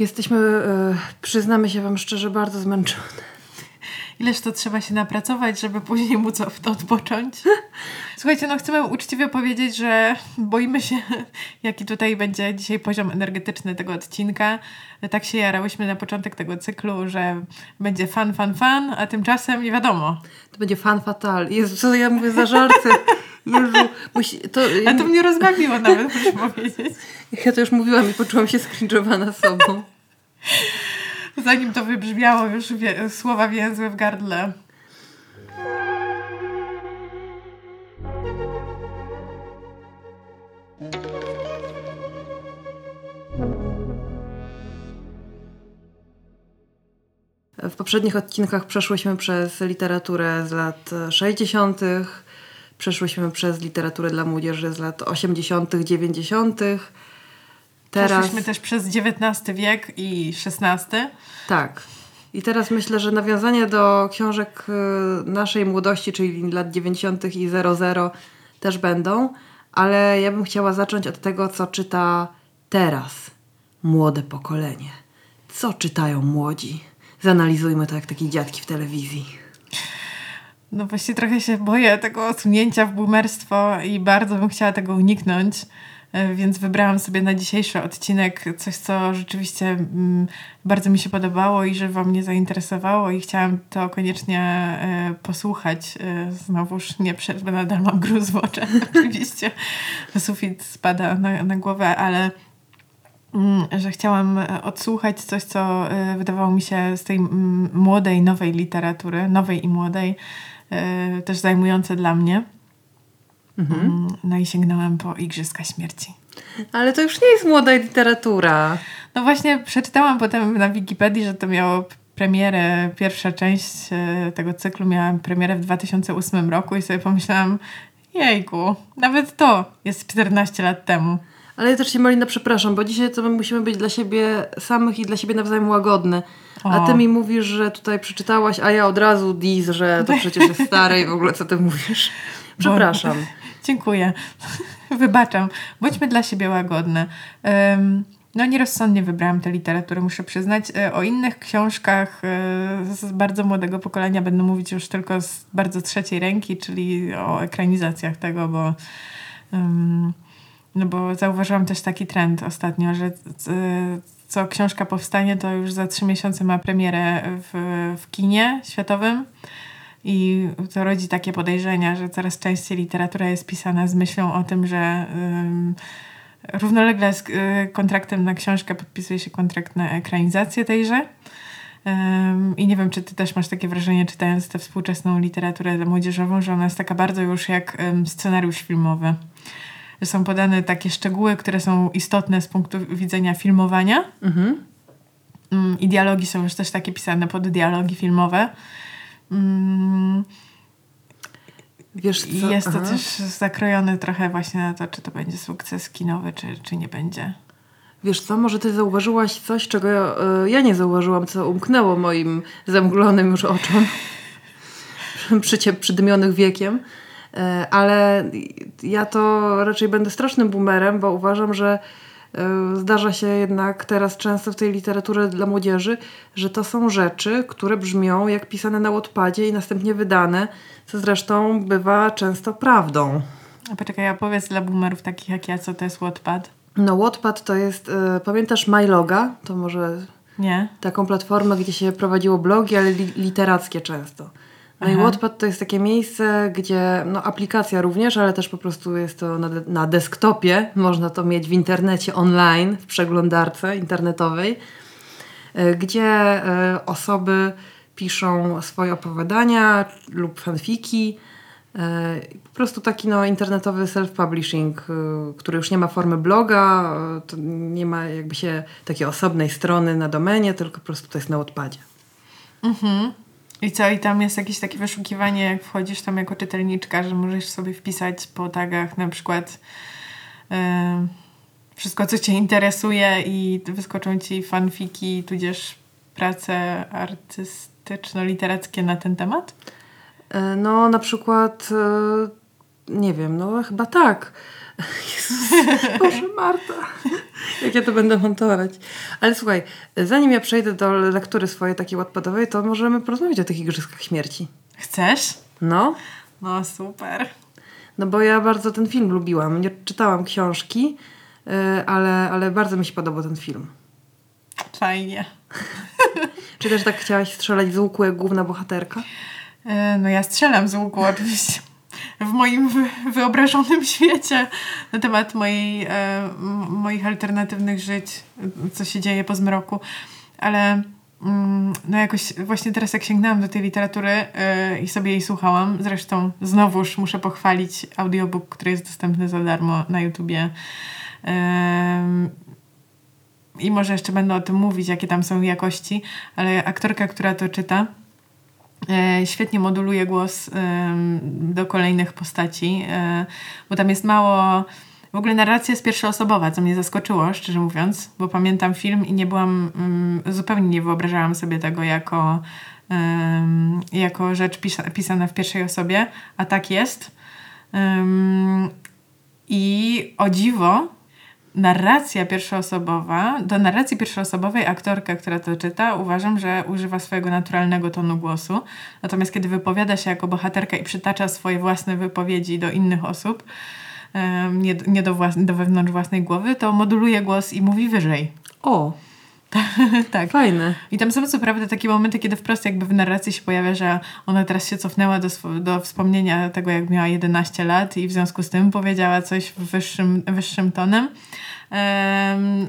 Jesteśmy, e, przyznamy się Wam szczerze, bardzo zmęczone. Ileż to trzeba się napracować, żeby później móc odpocząć. Słuchajcie, no chcemy uczciwie powiedzieć, że boimy się, jaki tutaj będzie dzisiaj poziom energetyczny tego odcinka. Tak się jarałyśmy na początek tego cyklu, że będzie fan, fan, fan, a tymczasem nie wiadomo. To będzie fan fatal. Jezu, co ja mówię za żarty? Jezu, musi, to, a to mnie rozbawiło nawet, muszę powiedzieć. Ja to już mówiłam i poczułam się skringowana sobą. Zanim to wybrzmiało, już wie, słowa więzły w gardle. W poprzednich odcinkach przeszłyśmy przez literaturę z lat 60., przeszłyśmy przez literaturę dla młodzieży z lat 80., 90. Teraz... Przeszliśmy też przez XIX wiek i XVI. Tak. I teraz myślę, że nawiązania do książek y, naszej młodości, czyli lat 90. i 00 też będą, ale ja bym chciała zacząć od tego, co czyta teraz młode pokolenie. Co czytają młodzi? Zanalizujmy to jak takie dziadki w telewizji. No właśnie trochę się boję tego osunięcia w boomerstwo i bardzo bym chciała tego uniknąć. E, więc wybrałam sobie na dzisiejszy odcinek coś, co rzeczywiście mm, bardzo mi się podobało i Wam mnie zainteresowało i chciałam to koniecznie e, posłuchać. E, znowuż nie przerwę, nadal mam gruz w oczach. Oczywiście sufit spada na, na głowę, ale że chciałam odsłuchać coś, co wydawało mi się z tej młodej, nowej literatury, nowej i młodej, też zajmujące dla mnie. Mhm. Mm, no i sięgnąłem po Igrzyska Śmierci. Ale to już nie jest młoda literatura. No właśnie przeczytałam potem na Wikipedii, że to miało premierę, pierwsza część e, tego cyklu miała premierę w 2008 roku i sobie pomyślałam, jejku, nawet to jest 14 lat temu. Ale ja też się Malina przepraszam, bo dzisiaj to my musimy być dla siebie samych i dla siebie nawzajem łagodne. A ty mi mówisz, że tutaj przeczytałaś, a ja od razu diz, że to przecież jest stare i w ogóle co ty mówisz. Przepraszam. Bo... Dziękuję. Wybaczam. Bądźmy dla siebie łagodne. Um, no nierozsądnie wybrałam tę literaturę, muszę przyznać. E, o innych książkach e, z bardzo młodego pokolenia będę mówić już tylko z bardzo trzeciej ręki, czyli o ekranizacjach tego, bo um, no bo zauważyłam też taki trend ostatnio, że co książka powstanie, to już za trzy miesiące ma premierę w, w kinie światowym. I to rodzi takie podejrzenia, że coraz częściej literatura jest pisana z myślą o tym, że równolegle z y, kontraktem na książkę podpisuje się kontrakt na ekranizację tejże. I nie wiem, czy ty też masz takie wrażenie, czytając tę współczesną literaturę młodzieżową, że ona jest taka bardzo już jak scenariusz filmowy. Że są podane takie szczegóły, które są istotne z punktu widzenia filmowania. Mhm. Um, I dialogi są już też takie pisane pod dialogi filmowe. Mm, Wiesz co? Jest to Aha. też zakrojone trochę właśnie na to, czy to będzie sukces kinowy, czy, czy nie będzie. Wiesz co, może ty zauważyłaś coś, czego ja, y, ja nie zauważyłam, co umknęło moim zamglonym już oczom przy, przydymionych wiekiem. Y, ale ja to raczej będę strasznym boomerem, bo uważam, że E, zdarza się jednak teraz często w tej literaturze dla młodzieży, że to są rzeczy, które brzmią jak pisane na Wattpadzie i następnie wydane, co zresztą bywa często prawdą. A poczekaj, a powiedz dla boomerów takich jak ja, co to jest Wattpad? No Wattpad to jest, y, pamiętasz MyLoga? To może... Nie. Taką platformę, gdzie się prowadziło blogi, ale li literackie często. No Aha. i Wattpad to jest takie miejsce, gdzie no, aplikacja również, ale też po prostu jest to na, na desktopie. Można to mieć w internecie online, w przeglądarce internetowej, e, gdzie e, osoby piszą swoje opowiadania lub fanfiki. E, po prostu taki no, internetowy self-publishing, który już nie ma formy bloga, nie ma jakby się takiej osobnej strony na domenie, tylko po prostu to jest na odpadzie. Mhm. I co, i tam jest jakieś takie wyszukiwanie, jak wchodzisz tam jako czytelniczka, że możesz sobie wpisać po tagach na przykład yy, wszystko, co cię interesuje i wyskoczą ci fanfiki, tudzież prace artystyczno-literackie na ten temat? E, no, na przykład, e, nie wiem, no chyba tak. Jezus, Boże, Marta. Jak ja to będę montować. Ale słuchaj, zanim ja przejdę do lektury swojej takiej ładpadowej, to możemy porozmawiać o tych Igrzyskach Śmierci. Chcesz? No. No super. No bo ja bardzo ten film lubiłam. Nie czytałam książki, yy, ale, ale bardzo mi się podobał ten film. Fajnie. Czy też tak chciałaś strzelać z łuku jak główna bohaterka? Yy, no ja strzelam z łuku oczywiście. W moim wy wyobrażonym świecie na temat mojej, e, moich alternatywnych żyć, co się dzieje po zmroku. Ale mm, no jakoś właśnie teraz jak sięgnęłam do tej literatury yy, i sobie jej słuchałam, zresztą znowuż muszę pochwalić audiobook, który jest dostępny za darmo na YouTubie. I może jeszcze będę o tym mówić, jakie tam są jakości, ale aktorka, która to czyta, świetnie moduluje głos do kolejnych postaci, bo tam jest mało w ogóle narracja jest pierwszoosobowa, co mnie zaskoczyło, szczerze mówiąc, bo pamiętam film i nie byłam, zupełnie nie wyobrażałam sobie tego jako, jako rzecz pisa pisana w pierwszej osobie, a tak jest. I o dziwo, narracja pierwszoosobowa, do narracji pierwszoosobowej aktorka, która to czyta, uważam, że używa swojego naturalnego tonu głosu. Natomiast kiedy wypowiada się jako bohaterka i przytacza swoje własne wypowiedzi do innych osób, nie, nie do, włas- do wewnątrz własnej głowy, to moduluje głos i mówi wyżej. O! tak. Fajne. I tam są co prawda takie momenty, kiedy wprost jakby w narracji się pojawia, że ona teraz się cofnęła do, do wspomnienia tego, jak miała 11 lat i w związku z tym powiedziała coś wyższym, wyższym tonem.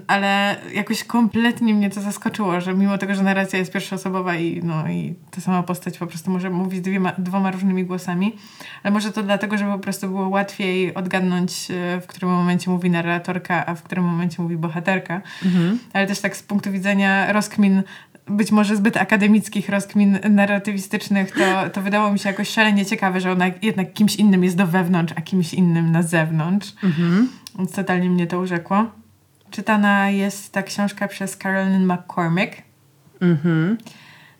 Ale jakoś kompletnie mnie to zaskoczyło, że mimo tego, że narracja jest pierwszoosobowa i, no, i ta sama postać po prostu może mówić dwiema, dwoma różnymi głosami, ale może to dlatego, że po prostu było łatwiej odgadnąć, e, w którym momencie mówi narratorka, a w którym momencie mówi bohaterka. Mhm. Ale też tak z punktu widzenia rozkmin być może zbyt akademickich rozkmin narratywistycznych, to, to wydało mi się jakoś szalenie ciekawe, że ona jednak kimś innym jest do wewnątrz, a kimś innym na zewnątrz. Mhm. Więc totalnie mnie to urzekło. Czytana jest ta książka przez Carolyn McCormick. Mhm.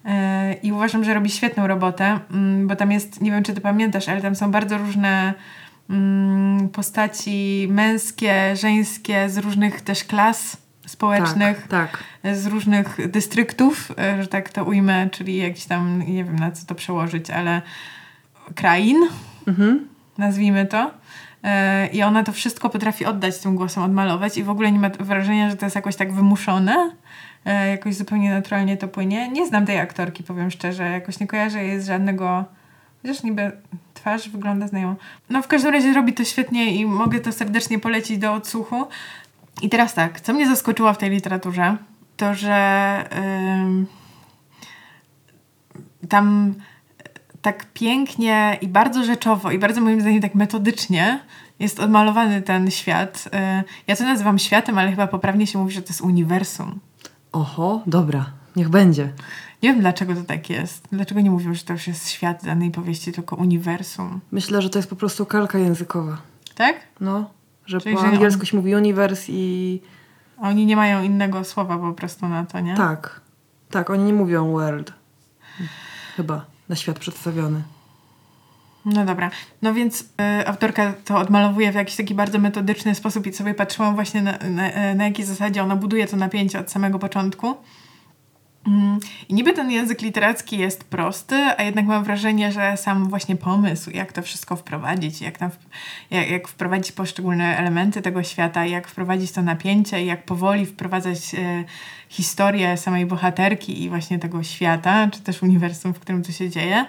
E, I uważam, że robi świetną robotę, mm, bo tam jest, nie wiem czy ty pamiętasz, ale tam są bardzo różne mm, postaci męskie, żeńskie, z różnych też klas społecznych, tak, tak. z różnych dystryktów, e, że tak to ujmę, czyli jakiś tam, nie wiem na co to przełożyć, ale krain, mhm. nazwijmy to. E, I ona to wszystko potrafi oddać tym głosem, odmalować i w ogóle nie ma wrażenia, że to jest jakoś tak wymuszone. E, jakoś zupełnie naturalnie to płynie. Nie znam tej aktorki, powiem szczerze. Jakoś nie kojarzę jej z żadnego... Chociaż niby twarz wygląda znajomo. No w każdym razie robi to świetnie i mogę to serdecznie polecić do odsłuchu. I teraz tak, co mnie zaskoczyło w tej literaturze, to że yy, tam tak pięknie i bardzo rzeczowo i bardzo moim zdaniem tak metodycznie jest odmalowany ten świat. Yy, ja to nazywam światem, ale chyba poprawnie się mówi, że to jest uniwersum. Oho, dobra, niech będzie. Nie wiem, dlaczego to tak jest. Dlaczego nie mówią, że to już jest świat danej powieści, tylko uniwersum. Myślę, że to jest po prostu kalka językowa. Tak? No. Że Czyli, po że angielsku on... się mówi universe i... A oni nie mają innego słowa po prostu na to, nie? Tak. Tak, oni nie mówią world. Chyba. Na świat przedstawiony. No dobra. No więc y, autorka to odmalowuje w jakiś taki bardzo metodyczny sposób i sobie patrzyłam właśnie na, na, na jakiej zasadzie ona buduje to napięcie od samego początku. Mm, I niby ten język literacki jest prosty, a jednak mam wrażenie, że sam właśnie pomysł, jak to wszystko wprowadzić, jak, tam, jak, jak wprowadzić poszczególne elementy tego świata, jak wprowadzić to napięcie, jak powoli wprowadzać e, historię samej bohaterki i właśnie tego świata, czy też uniwersum, w którym to się dzieje,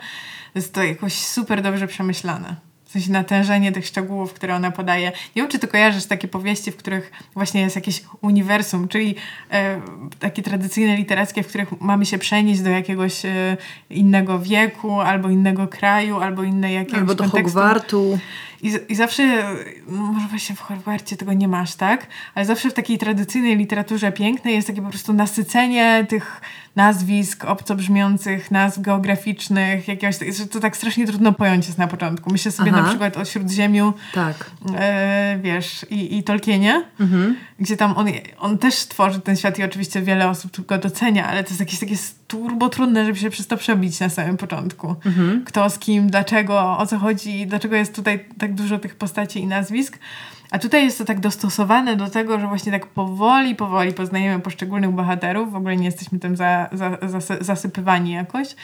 jest to jakoś super dobrze przemyślane. W sensie natężenie tych szczegółów, które ona podaje. Nie wiem, czy ty kojarzysz takie powieści, w których właśnie jest jakieś uniwersum, czyli e, takie tradycyjne literackie, w których mamy się przenieść do jakiegoś e, innego wieku, albo innego kraju, albo innej jakiegoś Albo do kontekstu. Hogwartu. I, I zawsze, no może właśnie w Hogwarcie tego nie masz, tak? Ale zawsze w takiej tradycyjnej literaturze pięknej jest takie po prostu nasycenie tych nazwisk obcobrzmiących, nazw geograficznych, jakiegoś, że to tak strasznie trudno pojąć jest na początku. Myślę sobie Aha. na przykład o Śródziemiu, tak. E, wiesz, i, i Tolkienie, mhm. gdzie tam on, on też tworzy ten świat i oczywiście wiele osób go docenia, ale to jest jakieś takie turbo trudne, żeby się przez to przebić na samym początku. Mhm. Kto z kim, dlaczego, o co chodzi, dlaczego jest tutaj tak dużo tych postaci i nazwisk. A tutaj jest to tak dostosowane do tego, że właśnie tak powoli, powoli poznajemy poszczególnych bohaterów. W ogóle nie jesteśmy tym za, za, zasypywani jakoś.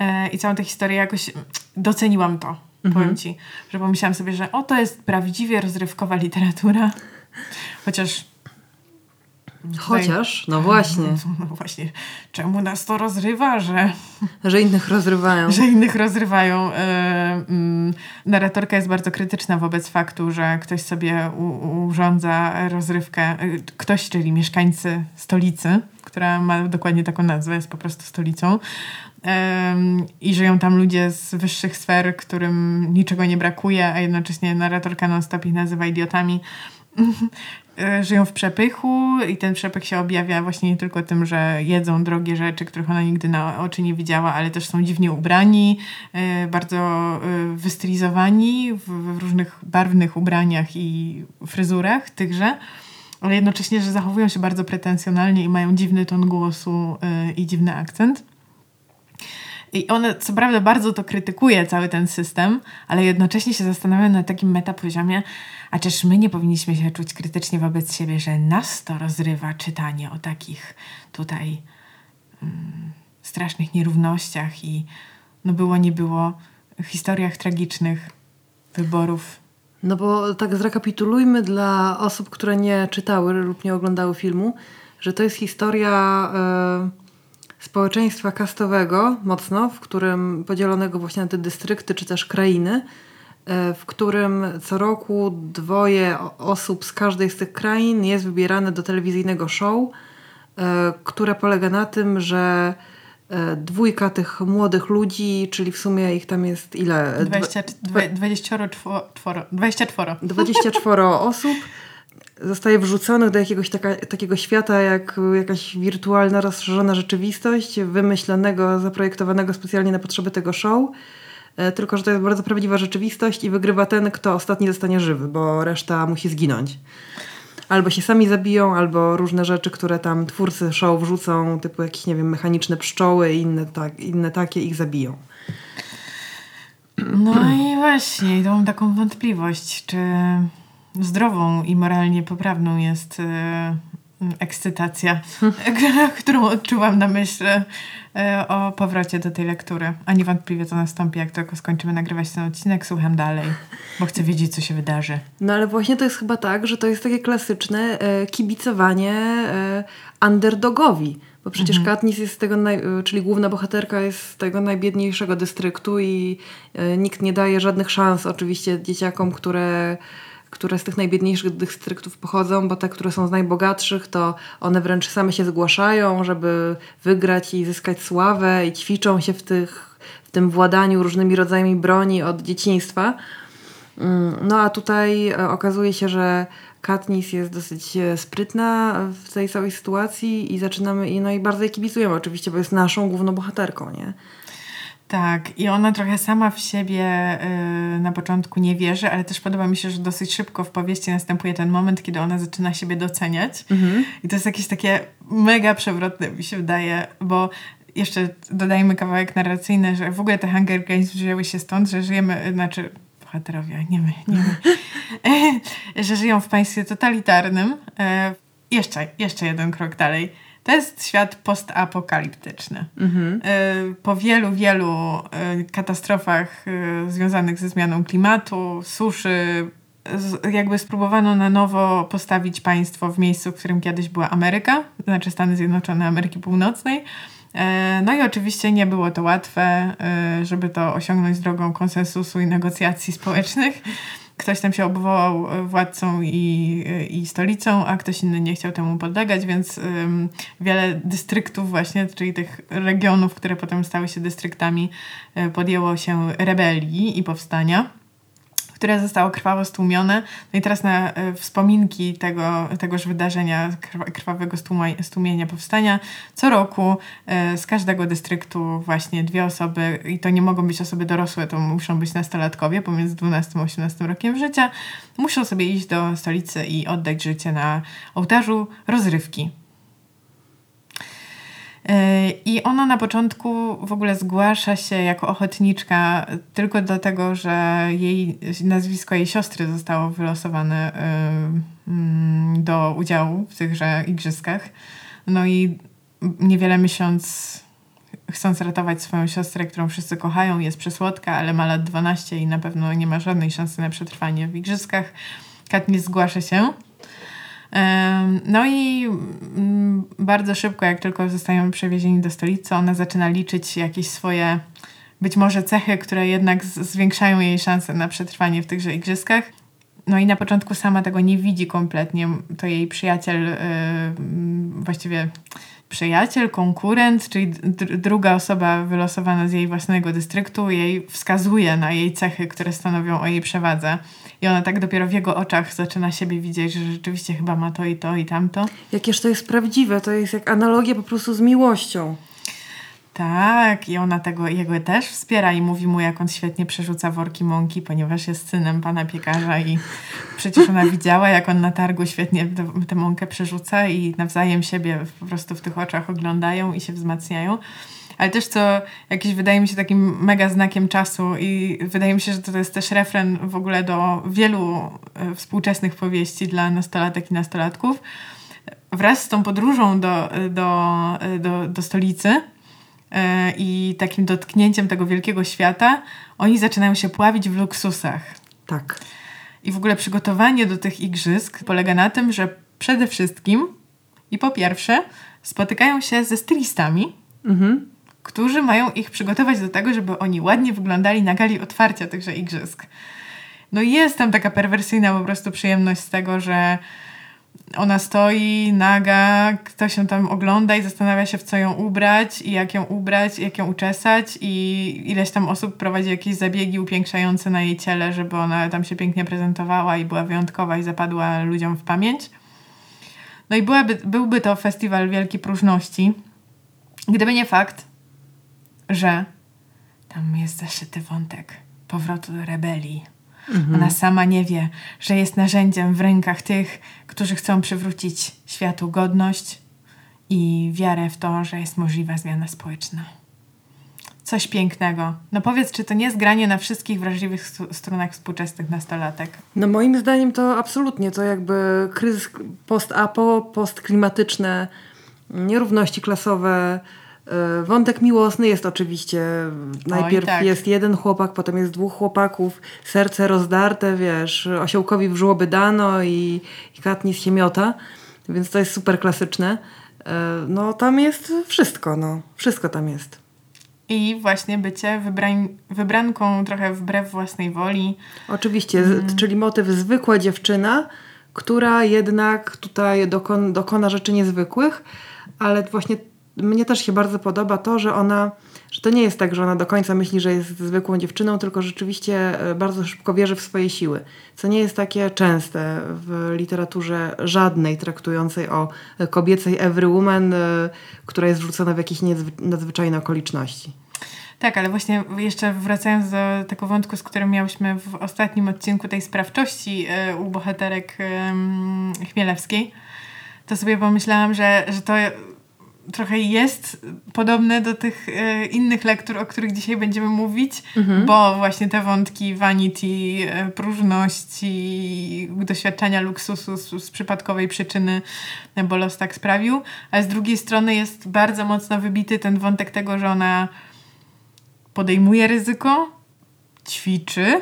E, I całą tę historię jakoś doceniłam to. Mhm. Powiem ci, że pomyślałam sobie, że o, to jest prawdziwie rozrywkowa literatura. Chociaż Chociaż, no właśnie. No właśnie, czemu nas to rozrywa, że... Że innych rozrywają. Że innych rozrywają. Yy, narratorka jest bardzo krytyczna wobec faktu, że ktoś sobie urządza rozrywkę. Y, ktoś, czyli mieszkańcy stolicy, która ma dokładnie taką nazwę, jest po prostu stolicą. I żyją tam ludzie z wyższych sfer, którym niczego nie brakuje, a jednocześnie narratorka non-stop ich nazywa idiotami. E, żyją w przepychu i ten przepych się objawia właśnie nie tylko tym, że jedzą drogie rzeczy, których ona nigdy na oczy nie widziała, ale też są dziwnie ubrani, e, bardzo e, wystylizowani w różnych barwnych ubraniach i fryzurach tychże, ale jednocześnie, że zachowują się bardzo pretensjonalnie i mają dziwny ton głosu i dziwny akcent. I one, co prawda, bardzo to krytykuje, cały ten system, ale jednocześnie się zastanawiają na takim metapoziomie, a czyż my nie powinniśmy się czuć krytycznie wobec siebie, że nas to rozrywa czytanie o takich tutaj mm, strasznych nierównościach i no było, nie było, historiach tragicznych wyborów. No bo tak zrekapitulujmy dla osób, które nie czytały lub nie oglądały filmu, że to jest historia y, społeczeństwa kastowego mocno, w którym podzielonego właśnie na te dystrykty czy też krainy, E, w którym co roku dwoje osób z każdej z tych krain jest wybierane do telewizyjnego show, e, które polega na tym, że e, dwójka tych młodych ludzi, czyli w sumie ich tam jest ile? 20, 24, 24. 24 osób zostaje wrzuconych do jakiegoś taka, takiego świata jak jakaś wirtualna, rozszerzona rzeczywistość, wymyślonego, zaprojektowanego specjalnie na potrzeby tego show E, tylko że to jest bardzo prawdziwa rzeczywistość i wygrywa ten, kto ostatni zostanie żywy, bo reszta musi zginąć. Albo się sami zabiją, albo różne rzeczy, które tam twórcy show wrzucą, typu jakieś, nie wiem, mechaniczne pszczoły i inne, tak, inne takie, ich zabiją. No i właśnie, to mam taką wątpliwość, czy zdrową i moralnie poprawną jest e, ekscytacja, którą odczułam na myśl e, o powrocie do tej lektury. A niewątpliwie to nastąpi, jak tylko skończymy nagrywać ten odcinek, słucham dalej, bo chcę wiedzieć, co się wydarzy. No ale właśnie to jest chyba tak, że to jest takie klasyczne e, kibicowanie underdogowi. Bo przecież mhm. Katniss jest z tego, naj, czyli główna bohaterka jest z tego najbiedniejszego dystryktu i nikt nie daje żadnych szans oczywiście dzieciakom, które które z tych najbiedniejszych dystryktów pochodzą, bo te, które są z najbogatszych, to one wręcz same się zgłaszają, żeby wygrać i zyskać sławę i ćwiczą się w, tych, w tym władaniu różnymi rodzajami broni od dzieciństwa. Mm, no a tutaj e, okazuje się, że Katniss jest dosyć e, sprytna w tej całej sytuacji i zaczynamy, no i bardzo jej kibicujemy oczywiście, bo jest naszą główną bohaterką, nie? Tak, i ona trochę sama w siebie y, na początku nie wierzy, ale też podoba mi się, że dosyć szybko w powieści następuje ten moment, kiedy ona zaczyna siebie doceniać. Mhm. I to jest jakieś takie mega przewrotne, mi się wydaje, bo jeszcze dodajmy kawałek narracyjny, że w ogóle te Hunger Games wzięły się stąd, że żyjemy, znaczy bohaterowie, nie my, nie my, że żyją w państwie totalitarnym. E, jeszcze, jeszcze jeden krok dalej to jest świat postapokaliptyczny. Mhm. Y, po wielu, wielu y, katastrofach y, związanych ze zmianą klimatu, suszy, jakby spróbowano na nowo postawić państwo w miejscu, w którym kiedyś była Ameryka, znaczy Stany Zjednoczone Ameryki Północnej. No i oczywiście nie było to łatwe, żeby to osiągnąć drogą konsensusu i negocjacji społecznych ktoś tam się obwołał e, władcą i, e, i stolicą, a ktoś inny nie chciał temu podlegać, więc wiele dystryktów właśnie, czyli tych regionów, które potem stały się dystryktami, e, podjęło się rebelii i powstania które zostało krwawo stłumione. No i teraz na y, wspominki tego, tegoż wydarzenia, krwawego stłumienia powstania, co roku y, z każdego dystryktu właśnie dwie osoby, i to nie mogą być osoby dorosłe, to muszą być nastolatkowie pomiędzy 12 a 18 rokiem życia, muszą sobie iść do stolicy i oddać życie na ołtarzu rozrywki. I ona na początku w ogóle zgłasza się jako ochotniczka tylko dlatego, że jej nazwisko jej siostry zostało wylosowane mm, do udziału w tychże igrzyskach. No i niewiele myśląc, chcąc ratować swoją siostrę, którą wszyscy kochają, jest przesłodka, ale ma lat 12 i na pewno nie ma żadnej szansy na przetrwanie w igrzyskach. Katniss zgłasza się no i mm, bardzo szybko, jak tylko zostają przewiezieni do stolicy, ona zaczyna liczyć jakieś swoje być może cechy, które jednak zwiększają jej szanse na przetrwanie w tychże igrzyskach. No i na początku sama tego nie widzi kompletnie. To jej przyjaciel, yy, właściwie przyjaciel, konkurent, czyli druga osoba wylosowana z jej własnego dystryktu, jej wskazuje na jej cechy, które stanowią o jej przewadze. I ona tak dopiero w jego oczach zaczyna siebie widzieć, że rzeczywiście chyba ma to i to i tamto. Jakież to jest prawdziwe, to jest jak analogia po prostu z miłością. Tak, i ona tego jego też wspiera i mówi mu, jak on świetnie przerzuca worki mąki, ponieważ jest synem pana piekarza i przecież ona widziała, jak on na targu świetnie tę mąkę przerzuca i nawzajem siebie po prostu w tych oczach oglądają i się wzmacniają. Ale też co jakieś wydaje mi się takim mega znakiem czasu i wydaje mi się, że to jest też refren w ogóle do wielu e, współczesnych powieści dla nastolatek i nastolatków. Wraz z tą podróżą do, do, do, do stolicy, E, i takim dotknięciem tego wielkiego świata, oni zaczynają się pławić w luksusach. Tak. I w ogóle przygotowanie do tych igrzysk polega na tym, że przede wszystkim i po pierwsze spotykają się ze stylistami, mhm. Którzy mają ich przygotować do tego, żeby oni ładnie wyglądali na gali otwarcia tychże igrzysk. No i jest tam taka perwersyjna po prostu przyjemność z tego, że ona stoi naga, ktoś się tam ogląda i zastanawia się, w co ją ubrać i jak ją ubrać, jak ją uczesać i ileś tam osób prowadzi jakieś zabiegi upiększające na jej ciele, żeby ona tam się pięknie prezentowała i była wyjątkowa i zapadła ludziom w pamięć. No i byłaby, byłby to festiwal wielkiej próżności, gdyby nie fakt, że tam jest zaszyty wątek powrotu do rebelii Mhm. Ona sama nie wie, że jest narzędziem w rękach tych, którzy chcą przywrócić światu godność i wiarę w to, że jest możliwa zmiana społeczna. Coś pięknego. No powiedz, czy to nie jest granie na wszystkich wrażliwych stronach współczesnych nastolatek? No moim zdaniem to absolutnie. To jakby kryzys post-apo, postklimatyczne, nierówności klasowe, wątek miłosny jest oczywiście. Najpierw tak. jest jeden chłopak, potem jest dwóch chłopaków, serce rozdarte, wiesz, osiołkowi w żłoby dano i, i Katniss się miota, więc to jest super klasyczne. E, no tam jest wszystko, no. Wszystko tam jest. I właśnie bycie wybrań, wybranką trochę wbrew własnej woli. Oczywiście, mm. czyli motyw zwykła dziewczyna, która jednak tutaj dokon, dokona rzeczy niezwykłych, ale właśnie mnie też się bardzo podoba to, że ona, że to nie jest tak, że ona do końca myśli, że jest zwykłą dziewczyną, tylko rzeczywiście e, bardzo szybko wierzy w swoje siły. Co nie jest takie częste w literaturze żadnej traktującej o kobiecej every woman, e, która jest wrzucona w jakieś nadzwyczajne okoliczności. Tak, ale właśnie jeszcze wracając do tego wątku, z którym miałyśmy w ostatnim odcinku tej sprawczości e, u bohaterek Chmielewskiej, to sobie pomyślałam, że, że to trochę jest podobne do tych e, innych lektur, o których dzisiaj będziemy mówić, mhm. bo właśnie te wątki vanity, e, próżności, doświadczenia luksusu z, z, przypadkowej przyczyny, bo los tak sprawił, ale z drugiej strony jest bardzo mocno wybity ten wątek tego, że ona podejmuje ryzyko, ćwiczy,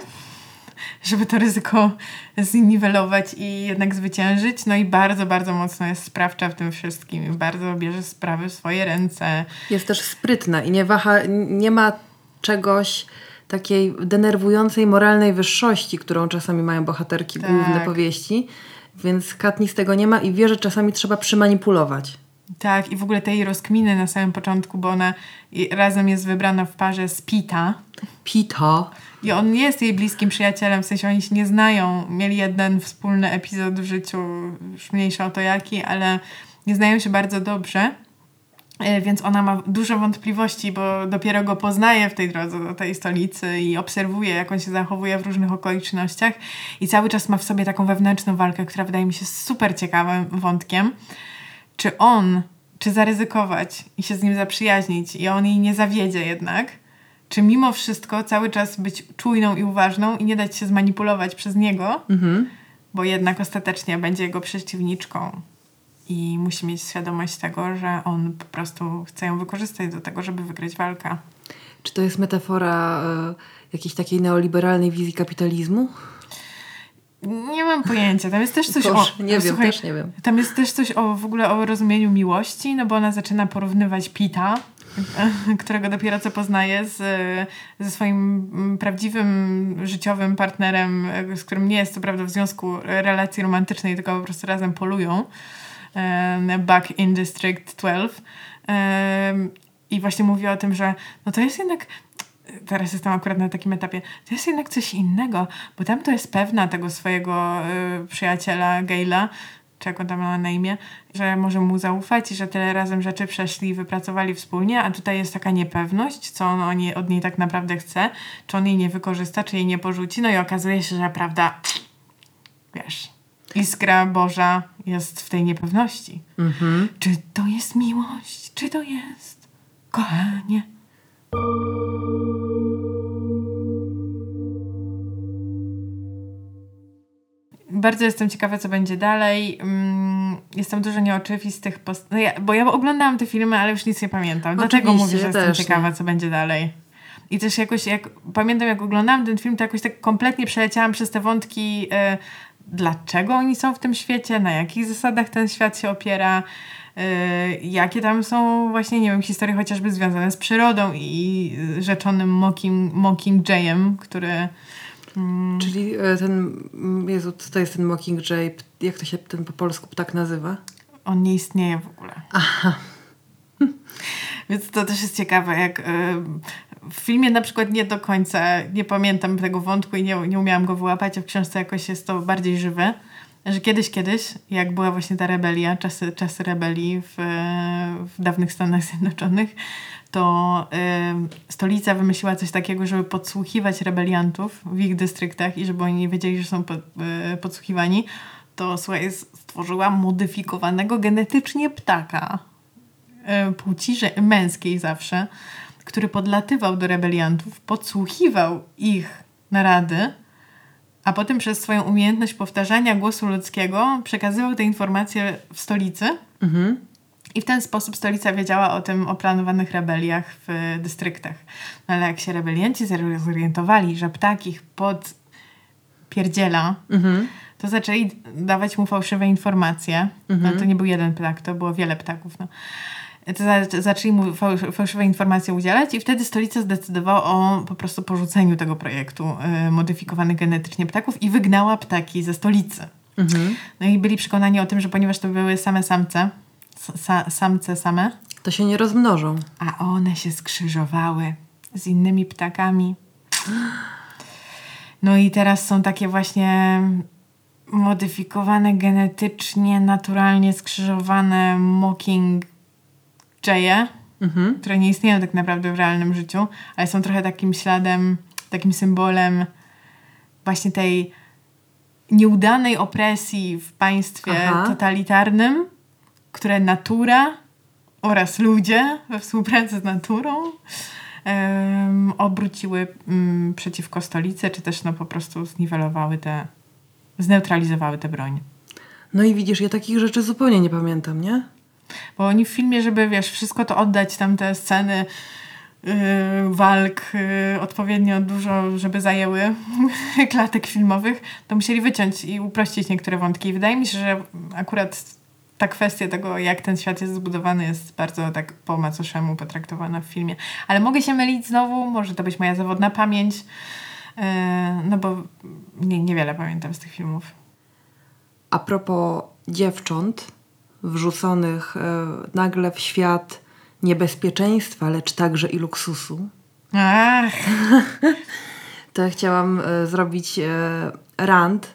żeby to ryzyko zniwelować i jednak zwyciężyć. No i bardzo, bardzo mocno jest sprawcza w tym wszystkim. Bardzo bierze sprawy w swoje ręce. Jest też sprytna i nie waha, nie ma czegoś takiej denerwującej moralnej wyższości, którą czasami mają bohaterki tak. główne powieści. Więc Katniss tego nie ma i wie, że czasami trzeba przymanipulować. Tak, i w ogóle tej rozkminy na samym początku, bo ona razem jest wybrana w parze z Pita. Pita. I on jest jej bliskim przyjacielem, w sensie oni się nie znają. Mieli jeden wspólny epizod w życiu, już mniejsza o to jaki, ale nie znają się bardzo dobrze. E, więc ona ma dużo wątpliwości, bo dopiero go poznaje w tej drodze do tej stolicy i obserwuje, jak on się zachowuje w różnych okolicznościach. I cały czas ma w sobie taką wewnętrzną walkę, która wydaje mi się super ciekawym wątkiem. Czy on, czy zaryzykować i się z nim zaprzyjaźnić, i on jej nie zawiedzie jednak, czy mimo wszystko cały czas być czujną i uważną i nie dać się zmanipulować przez niego, mhm. bo jednak ostatecznie będzie jego przeciwniczką i musi mieć świadomość tego, że on po prostu chce ją wykorzystać do tego, żeby wygrać walkę. Czy to jest metafora y, jakiejś takiej neoliberalnej wizji kapitalizmu? Nie mam pojęcia. Tam jest też coś Toż, o. Nie wiem, słuchaj, też nie wiem. Tam jest też coś o w ogóle o rozumieniu miłości, no bo ona zaczyna porównywać Pita, którego dopiero co poznaje z, ze swoim mm, prawdziwym życiowym partnerem, z którym nie jest co prawda w związku relacji romantycznej, tylko po prostu razem polują. Back in District 12. I właśnie mówi o tym, że no to jest jednak teraz jestem akurat na takim etapie, to jest jednak coś innego, bo tam to jest pewna tego swojego y, przyjaciela Gaila, czy jak on tam ma na imię, że może mu zaufać i że tyle razem rzeczy przeszli i wypracowali wspólnie, a tutaj jest taka niepewność, co on od niej tak naprawdę chce, czy on jej nie wykorzysta, czy jej nie porzuci, no i okazuje się, że prawda, wiesz, iskra Boża jest w tej niepewności. Mhm. Czy to jest miłość? Czy to jest kochanie? Bardzo jestem ciekawa, co będzie dalej. Mm, jestem dużo nieoczywistych post... No ja, bo ja oglądałam te filmy, ale już nic nie pamiętam. Dlatego mówię, że jestem ciekawa, co będzie dalej. I też jakoś, jak pamiętam, jak oglądałam ten film, to jakoś tak kompletnie przeleciałam przez te wątki, y, dlaczego oni są w tym świecie, na jakich zasadach ten świat się opiera, jakie tam są właśnie, nie wiem, historie chociażby związane z przyrodą i rzeczonym Mocking, Mockingjayem, który Mm. Czyli e, ten, mm, Jezu, co to jest ten Mockingjay? Jak to się ten po polsku tak nazywa? On nie istnieje w ogóle. Aha. Więc to też jest ciekawe, jak e, w filmie na przykład nie do końca, nie pamiętam tego wątku i nie, nie umiałam go wyłapać, a w książce jakoś jest to bardziej żywe, że kiedyś, kiedyś, jak była właśnie ta rebelia, czasy, czasy rebelii w, w dawnych Stanach Zjednoczonych, to y, stolica wymyśliła coś takiego, żeby podsłuchiwać rebeliantów w ich dystryktach i żeby oni nie wiedzieli, że są pod, y, podsłuchiwani, to słuchaj, stworzyła modyfikowanego genetycznie ptaka y, płci męskiej zawsze, który podlatywał do rebeliantów, podsłuchiwał ich narady, a potem przez swoją umiejętność powtarzania głosu ludzkiego przekazywał te informacje w stolicy. Mhm. I w ten sposób stolica wiedziała o tym, o planowanych rebeliach w dystryktach. No ale jak się rebelianci zorientowali, że ptak ich podpierdziela, mhm. to zaczęli dawać mu fałszywe informacje. Mhm. No, to nie był jeden ptak, to było wiele ptaków. No. To za, zaczęli mu fałszywe informacje udzielać i wtedy stolica zdecydowała o po prostu porzuceniu tego projektu y, modyfikowanych genetycznie ptaków i wygnała ptaki ze stolicy. Mhm. No i byli przekonani o tym, że ponieważ to były same samce, sa, samce same. To się nie rozmnożą. A one się skrzyżowały z innymi ptakami. No i teraz są takie właśnie modyfikowane genetycznie, naturalnie skrzyżowane mocking jaye, mhm. które nie istnieją tak naprawdę w realnym życiu, ale są trochę takim śladem, takim symbolem właśnie tej nieudanej opresji w państwie Aha. totalitarnym, które natura oraz ludzie we współpracy z naturą um, obróciły um, przeciwko stolicy, czy też no, po prostu zniwelowały te, zneutralizowały tę broń. No i widzisz, ja takich rzeczy zupełnie nie pamiętam, nie? Bo oni w filmie, żeby wiesz, wszystko to oddać, tam te sceny yy, walk yy, odpowiednio dużo, żeby zajęły klatek filmowych, to musieli wyciąć i uprościć niektóre wątki. I wydaje mi się, że akurat ta kwestia tego, jak ten świat jest zbudowany, jest bardzo tak po macoszemu potraktowana w filmie. Ale mogę się mylić znowu, może to być moja zawodna pamięć, yy, no bo nie, niewiele pamiętam z tych filmów. A propos dziewcząt wrzuconych e, nagle w świat niebezpieczeństwa, lecz także i luksusu. Ach, To ja chciałam e, zrobić e, rant.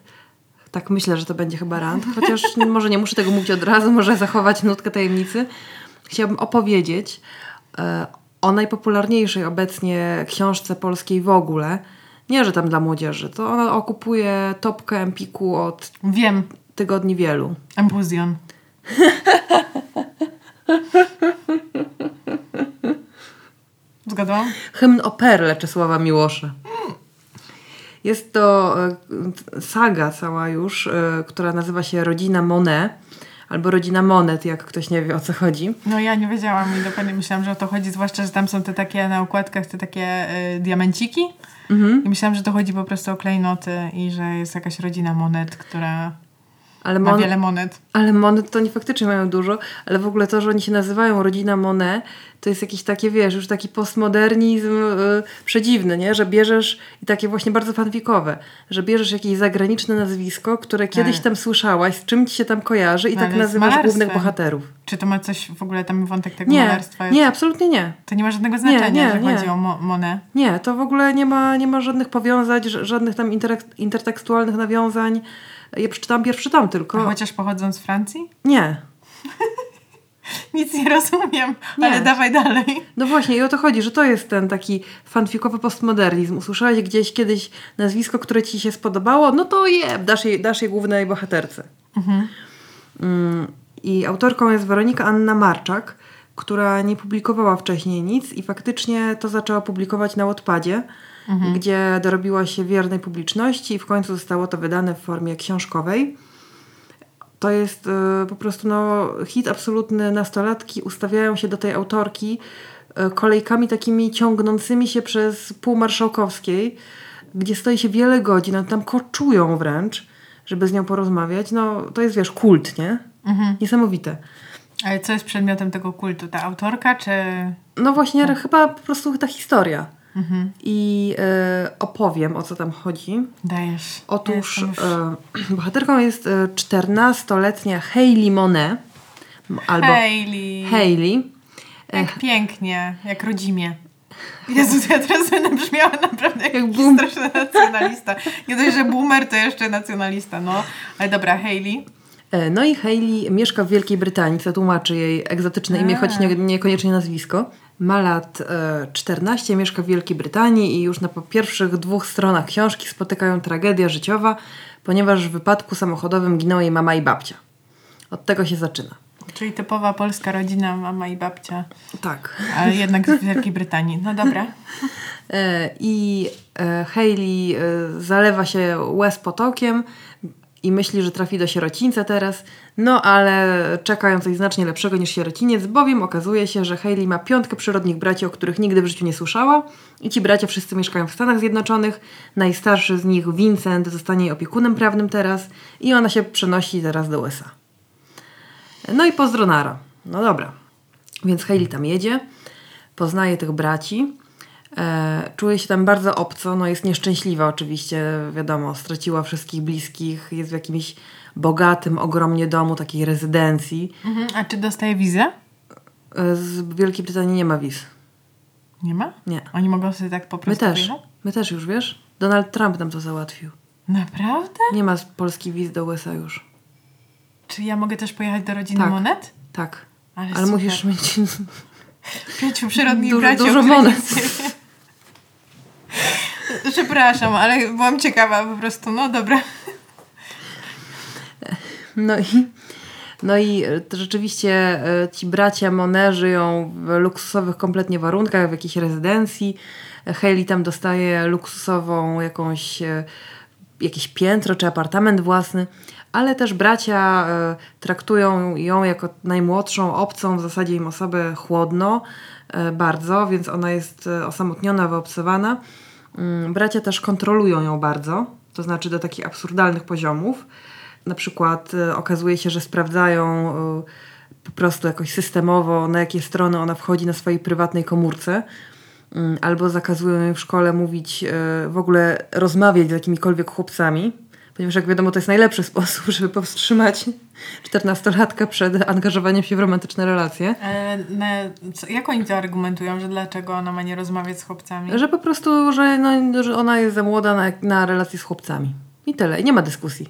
Tak myślę, że to będzie chyba rant, chociaż może nie muszę tego mówić od razu, może zachować nutkę tajemnicy. Chciałabym opowiedzieć o najpopularniejszej obecnie książce polskiej w ogóle. Nie, że tam dla młodzieży. To ona okupuje topkę Empiku od wiem. tygodni wielu. Empuzjon. Zgadłam? Hymn o perle Czesława Miłosza. Jest to e, saga cała już, e, która nazywa się Rodzina Monet albo Rodzina Monet, jak ktoś nie wie o co chodzi. No ja nie wiedziałam i dokładnie myślałam, że o to chodzi, zwłaszcza, że tam są te takie na okładkach, te takie y, diamenciki. I myślałam, że to chodzi po prostu o klejnoty i że jest jakaś rodzina monet, która Ale, mon- wiele monet. ale Monet to nie faktycznie mają dużo, ale w ogóle to, że oni się nazywają Rodzina Monet, to jest jakiś taki, wiesz, już taki postmodernizm y, przedziwny, nie? Że bierzesz, i takie właśnie bardzo fanfikowe, że bierzesz jakieś zagraniczne nazwisko, które kiedyś Ale- tam słyszałaś, z czym ci się tam kojarzy i No, tak nazywasz malarstwem. głównych bohaterów. Czy to ma coś, w ogóle tam wątek tego Nie, malarstwa jest? nie, absolutnie nie. To nie ma żadnego znaczenia, nie, że nie. chodzi o mo Monet. Nie, to w ogóle nie ma, nie ma żadnych powiązań, żadnych tam intertekstualnych nawiązań. Ja przeczytałam pierwszy tom A tylko. chociaż pochodzą z Francji? Nie. Nic nie rozumiem, Nie. ale dawaj dalej. No właśnie i o to chodzi, że to jest ten taki fanfikowy postmodernizm. Usłyszałeś gdzieś kiedyś nazwisko, które ci się spodobało, no to je, dasz jej, dasz jej głównej bohaterce. Mm, I autorką jest Weronika Anna Marczak, która nie publikowała wcześniej nic i faktycznie to zaczęła publikować na Wattpadzie, gdzie dorobiła się wiernej publiczności i w końcu zostało to wydane w formie książkowej. To jest y, po prostu no, hit absolutny. Nastolatki ustawiają się do tej autorki y, kolejkami takimi ciągnącymi się przez pół marszałkowskiej, gdzie stoi się wiele godzin, one tam koczują wręcz, żeby z nią porozmawiać. No, to jest, wiesz, kult, nie? Niesamowite. Ale co jest przedmiotem tego kultu? Ta autorka, czy... No właśnie, chyba po prostu ta historia. I y, opowiem, o co tam chodzi. Dajesz. Otóż e, bohaterką jest e, 14-letnia Hayley Monet, albo Hailey. Hayley. Jak pięknie, jak rodzimie. Jezu, ja teraz będę brzmiała naprawdę jak, Jak boom. straszny nacjonalista. Nie dość, że boomer, to jeszcze nacjonalista, no. Ale dobra, Hailey. E, No i Hayley mieszka w Wielkiej Brytanii, co tłumaczy jej egzotyczne imię, choć nie, niekoniecznie nazwisko. Ma lat e, 14, mieszka w Wielkiej Brytanii i już na pierwszych dwóch stronach książki spotykają tragedia życiowa, ponieważ w wypadku samochodowym ginęła jej mama i babcia. Od tego się zaczyna. Czyli typowa polska rodzina, mama i babcia, Tak. ale jednak z Wielkiej Brytanii. No dobra. E, I e, Hayley e, zalewa się łez potokiem i myśli, że trafi do sierocińca teraz, no ale czeka ją coś znacznie lepszego niż sierociniec, bowiem okazuje się, że Hayley ma piątkę przyrodnich braci, o których nigdy w życiu nie słyszała i ci bracia wszyscy mieszkają w Stanach Zjednoczonych. Najstarszy z nich, Vincent, zostanie jej opiekunem prawnym teraz i ona się przenosi teraz do USA. No i pozdronara. No dobra. Więc Hayley tam jedzie, poznaje tych braci, e, czuje się tam bardzo obco, no jest nieszczęśliwa oczywiście, wiadomo, straciła wszystkich bliskich, jest w jakimś bogatym, ogromnie domu, takiej rezydencji. Mhm. A czy dostaje wizę? E, z Wielkiej Brytanii nie ma wiz. Nie ma? Nie. Oni mogą sobie tak po My prostu też. wyjechać? My też już, wiesz? Donald Trump nam to załatwił. Naprawdę? Nie ma z Polski wiz do USA już. Czy ja mogę też pojechać do rodziny Tak. Monet? Tak. Ale Ale super. musisz mieć... Pięciu przyrodnich Dużo- braci, dużo monet. Przepraszam, ale byłam ciekawa po prostu. No dobra. No i, no i e, rzeczywiście e, ci bracia Monet żyją w luksusowych kompletnie warunkach, w jakiejś rezydencji. Hayley tam dostaje luksusową jakąś, e, jakieś piętro czy apartament własny, ale też bracia traktują ją jako najmłodszą, obcą, w zasadzie im osobę chłodno bardzo, więc ona jest osamotniona, wyobcowana. Mm, Bracia też kontrolują ją bardzo, to znaczy do takich absurdalnych poziomów. Na przykład e, okazuje się, że sprawdzają e, po prostu jakoś systemowo, na jakie strony ona wchodzi na swojej prywatnej komórce, Mm, albo zakazują jej w szkole mówić, e, w ogóle rozmawiać z jakimikolwiek chłopcami, Ponieważ jak wiadomo, to jest najlepszy sposób, żeby powstrzymać czternastolatka przed angażowaniem się w romantyczne relacje. Na, co, jak oni to argumentują, że dlaczego ona ma nie rozmawiać z chłopcami? Że po prostu, że, no, że ona jest za młoda na, na relacje z chłopcami. I tyle. I nie ma dyskusji.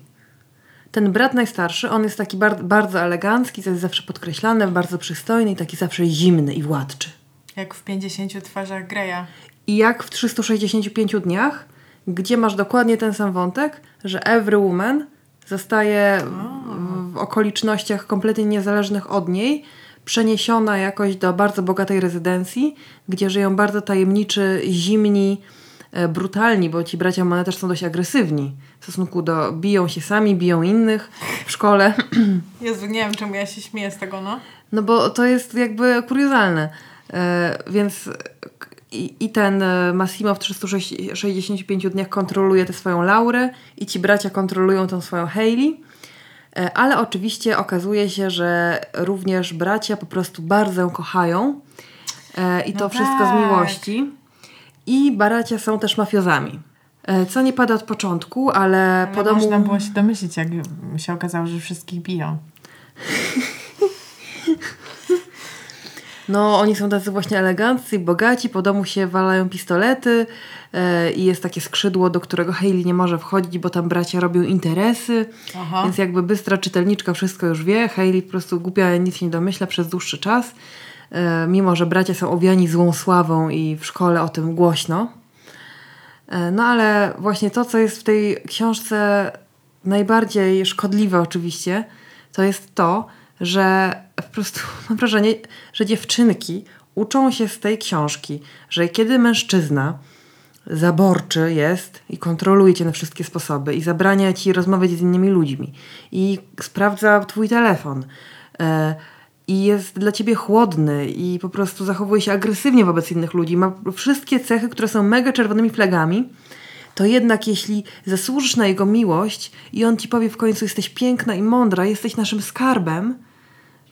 Ten brat najstarszy, on jest taki bar bardzo elegancki, co jest zawsze podkreślane, bardzo przystojny i taki zawsze zimny i władczy. Jak w 50 twarzach Greya. I jak w 365 dniach, gdzie masz dokładnie ten sam wątek, że every woman zostaje w, w okolicznościach kompletnie niezależnych od niej, przeniesiona jakoś do bardzo bogatej rezydencji, gdzie żyją bardzo tajemniczy, zimni, e, brutalni, bo ci bracia Monet też są dość agresywni w stosunku do... biją się sami, biją innych w szkole. Jezu, nie wiem czemu ja się śmieję z tego, no. No bo to jest jakby kuriozalne. E, więc i, i ten e, Massimo w 365 dniach kontroluje tę swoją Laurę i ci bracia kontrolują tą swoją Hayley. E, ale oczywiście okazuje się, że również bracia po prostu bardzo ją kochają i to No wszystko z tak. miłości. I bracia są też mafiozami. E, co nie pada od początku, ale, Ale po domu... można było się domyślić, jak się okazało, że wszystkich biją. No, oni są tacy właśnie eleganccy, bogaci, po domu się walają pistolety e, i jest takie skrzydło, do którego Hayley nie może wchodzić, bo tam bracia robią interesy. Aha. Więc jakby bystra czytelniczka wszystko już wie. Hayley po prostu głupia nic nie domyśla przez dłuższy czas. E, mimo, że bracia są owiani złą sławą i w szkole o tym głośno. E, no ale właśnie to, co jest w tej książce najbardziej szkodliwe oczywiście, to jest to, że po prostu mam wrażenie, że dziewczynki uczą się z tej książki, że kiedy mężczyzna zaborczy jest i kontroluje cię na wszystkie sposoby i zabrania ci rozmawiać z innymi ludźmi i sprawdza twój telefon e, i jest dla ciebie chłodny i po prostu zachowuje się agresywnie wobec innych ludzi, ma wszystkie cechy, które są mega czerwonymi flagami, to jednak jeśli zasłużysz na jego miłość i on ci powie w końcu jesteś piękna i mądra, jesteś naszym skarbem,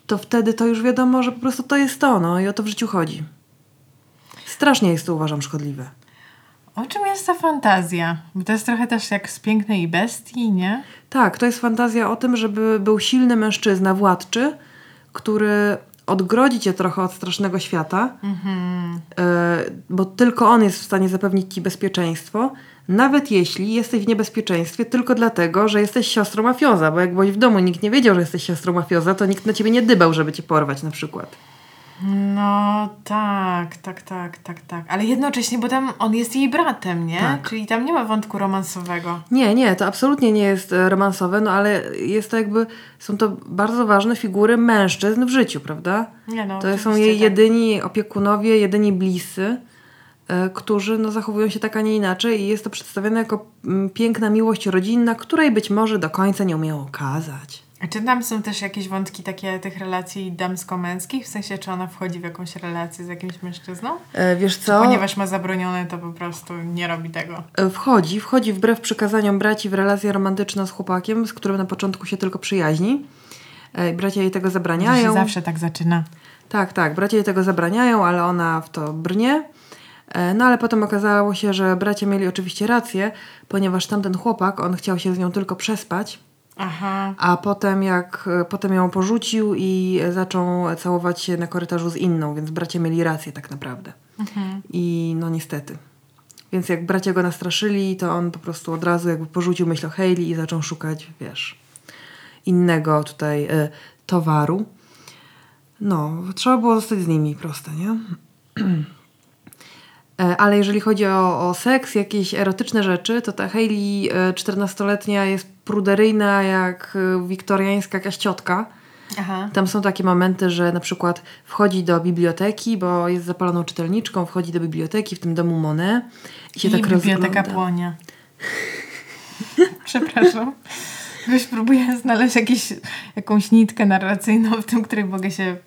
to wtedy to już wiadomo, że po prostu to jest to, no i o to w życiu chodzi. Strasznie jest to uważam szkodliwe. O czym jest ta fantazja? Bo to jest trochę też jak z pięknej bestii, nie? Tak, to jest fantazja o tym, żeby był silny mężczyzna, władczy, który odgrodzi cię trochę od strasznego świata, e, bo tylko on jest w stanie zapewnić ci bezpieczeństwo, nawet jeśli jesteś w niebezpieczeństwie tylko dlatego, że jesteś siostrą mafioza, bo jak byłeś w domu nikt nie wiedział, że jesteś siostrą mafioza, to nikt na ciebie nie dybał, żeby cię porwać na przykład. No tak, tak, tak, tak, tak. Ale jednocześnie, bo tam on jest jej bratem, nie? Tak. Czyli tam nie ma wątku romansowego. Nie, nie, to absolutnie nie jest e, romansowe, no ale jest to jakby, są to bardzo ważne figury mężczyzn w życiu, prawda? Nie no, To są jej tak. jedyni opiekunowie, jedyni bliscy, e, którzy no, zachowują się tak, a nie inaczej i jest to przedstawione jako mm, piękna miłość rodzinna, której być może do końca nie umiał okazać. A czy tam są też jakieś wątki takie tych relacji damsko-męskich? W sensie, czy ona wchodzi w jakąś relację z jakimś mężczyzną? E, Wiesz co? Ponieważ ma zabronione, to po prostu nie robi tego. E, Wchodzi, wchodzi wbrew przykazaniom braci w relację romantyczną z chłopakiem, z którym na początku się tylko przyjaźni. E, Bracia jej tego To się zabraniają. zawsze tak zaczyna. Tak, tak. Bracia jej tego zabraniają, ale ona w to brnie. E, No ale potem okazało się, że bracia mieli oczywiście rację, ponieważ tamten chłopak, on chciał się z nią tylko przespać, Aha. a potem jak potem ją porzucił i zaczął całować się na korytarzu z inną, więc bracia mieli rację tak naprawdę. I no niestety. Więc jak bracia go nastraszyli, to on po prostu od razu jakby porzucił myśl o Hayley i zaczął szukać, wiesz, innego tutaj e, towaru. No, trzeba było zostać z nimi, proste, nie? E, Ale jeżeli chodzi o, o seks, jakieś erotyczne rzeczy, to ta Hayley e, 14-letnia jest pruderyjna jak e, wiktoriańska jakaś ciotka. Aha. Tam są takie momenty, że na przykład wchodzi do biblioteki, bo jest zapaloną czytelniczką, wchodzi do biblioteki w tym domu Monet i się I tak biblioteka rozgląda. płonie. Przepraszam. Już próbuję znaleźć jakieś, jakąś nitkę narracyjną w tym, której mogę się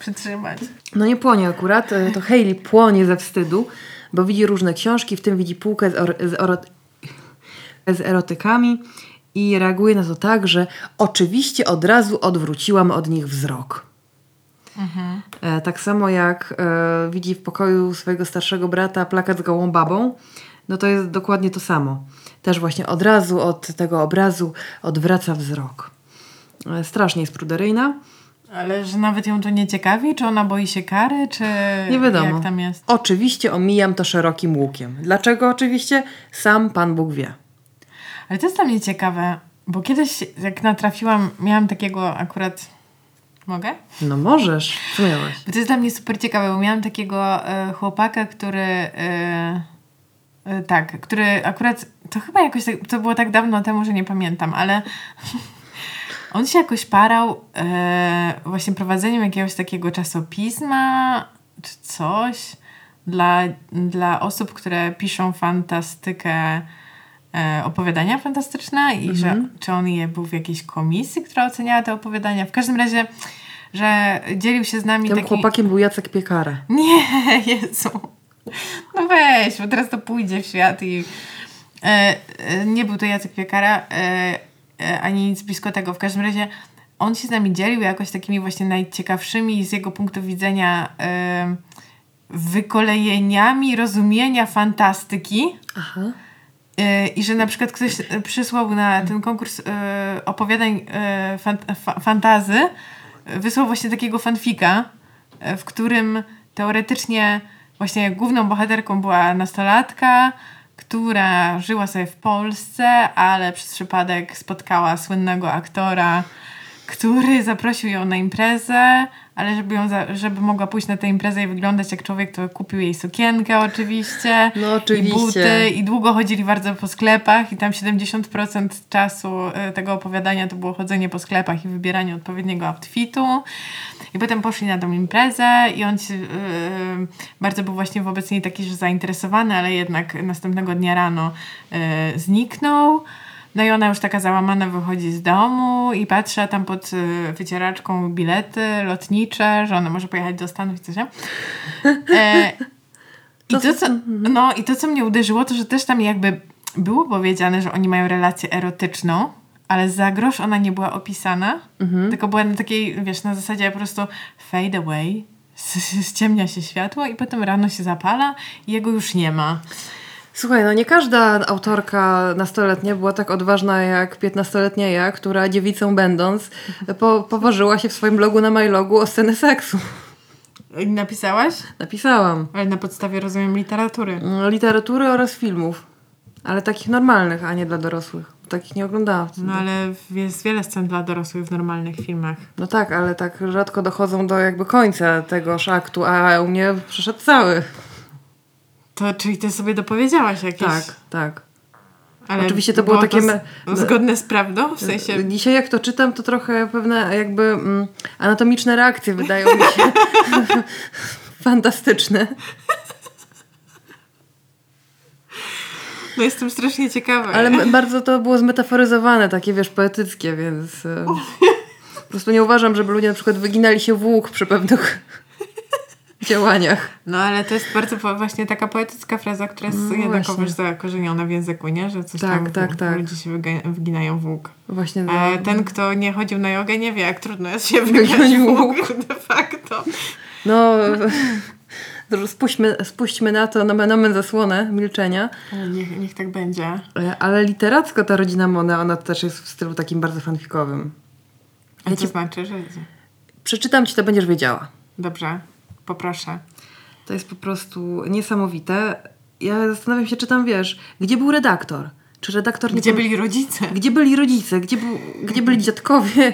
przytrzymać. No nie płonie akurat, e, to Hayley płonie ze wstydu, bo widzi różne książki, w tym widzi półkę z, or, z, oro- z erotykami i reaguje na to tak, że oczywiście od razu odwróciłam od nich wzrok. E, tak samo jak e, widzi w pokoju swojego starszego brata plakat z gołą babą, no to jest dokładnie to samo. Też właśnie od razu od tego obrazu odwraca wzrok. E, strasznie jest pruderyjna. Ale że nawet ją to nie ciekawi? Czy ona boi się kary? Czy Nie wiadomo. jak tam jest? Oczywiście omijam to szerokim łukiem. Dlaczego oczywiście? Sam Pan Bóg wie. Ale to jest dla mnie ciekawe, bo kiedyś jak natrafiłam, miałam takiego akurat... Mogę? No możesz. Co miałaś? Bo to jest dla mnie super ciekawe, bo miałam takiego e, chłopaka, który... E, e, tak, który akurat... To chyba jakoś... tak- To było tak dawno temu, że nie pamiętam, ale... On się jakoś parał e, właśnie prowadzeniem jakiegoś takiego czasopisma czy coś dla, dla osób, które piszą fantastykę, e, opowiadania fantastyczne i że czy on je był w jakiejś komisji, która oceniała te opowiadania. W każdym razie, że dzielił się z nami Tym chłopakiem był Jacek Piekara. Nie, Jezu. No weź, bo teraz to pójdzie w świat i... E, e, nie był to Jacek Piekara, e, ani nic blisko tego. W każdym razie on się z nami dzielił jakoś takimi właśnie najciekawszymi z jego punktu widzenia e, wykolejeniami rozumienia fantastyki. Aha. E, I że na przykład ktoś e, przysłał na ten konkurs e, opowiadań e, fant- fa- fantazy, e, wysłał właśnie takiego fanfika, e, w którym teoretycznie właśnie główną bohaterką była nastolatka, która żyła sobie w Polsce, ale przez przypadek spotkała słynnego aktora, który zaprosił ją na imprezę, ale żeby, ją za, żeby mogła pójść na tę imprezę i wyglądać jak człowiek, to kupił jej sukienkę oczywiście. No oczywiście. I buty. I długo chodzili bardzo po sklepach i tam 70% czasu y, tego opowiadania to było chodzenie po sklepach i wybieranie odpowiedniego outfitu. I potem poszli na tą imprezę i on się, y, bardzo był właśnie wobec niej taki, że zainteresowany, ale jednak następnego dnia rano y, zniknął. No i ona już taka załamana wychodzi z domu i patrzy, tam pod y, wycieraczką bilety lotnicze, że ona może pojechać do Stanów i coś tam. E, i To co- co, no, I to, co mnie uderzyło, to że też tam jakby było powiedziane, że oni mają relację erotyczną, ale za grosz ona nie była opisana, tylko była na takiej, wiesz, na zasadzie po prostu fade away, ściemnia się światło i potem rano się zapala i jego już nie ma. Słuchaj, no nie każda autorka nastoletnia była tak odważna jak 15-letnia ja, która dziewicą będąc po, poważyła się w swoim blogu na MyLogu o scenę seksu. I Napisałaś? Napisałam. Ale na podstawie, rozumiem, literatury. Mm, Literatury oraz filmów. Ale takich normalnych, a nie dla dorosłych. Takich nie oglądałam. wtedy. No ale jest wiele scen dla dorosłych w normalnych filmach. No tak, ale tak rzadko dochodzą do jakby końca tegoż aktu, a u mnie przeszedł cały. To, czyli ty sobie dopowiedziałaś jakieś... Tak, tak. Ale Oczywiście to było takie z- me- zgodne z prawdą? W sensie... Dzisiaj jak to czytam, to trochę pewne jakby mm, anatomiczne reakcje wydają mi się fantastyczne. No jestem strasznie ciekawa. Ale bardzo to było zmetaforyzowane, takie wiesz, poetyckie, więc e, po prostu nie uważam, żeby ludzie na przykład wyginali się w łuk przy pewnych działaniach. No ale to jest bardzo po- właśnie taka poetycka fraza, która jest No jednakowoż zakorzeniona w języku, nie? Że coś Tak, tam tak, tak. ludzie się wyginają w łuk. Właśnie A no, ten, kto nie chodził na jogę, nie wie, jak trudno jest się wygiąć w łuk. de facto. no spuśćmy, spuśćmy na to nomen zasłonę milczenia. Niech, niech tak będzie. E, Ale literacko ta rodzina Mona, ona też jest w stylu takim bardzo fanfikowym. A Ja to ci- znaczy, że... Przeczytam ci, to będziesz wiedziała. Dobrze, poproszę. To jest po prostu niesamowite. Ja zastanawiam się, czy tam wiesz, gdzie był redaktor? Czy redaktor nie Gdzie pom- byli rodzice? Gdzie byli rodzice? Gdzie, był, gdzie byli dziadkowie?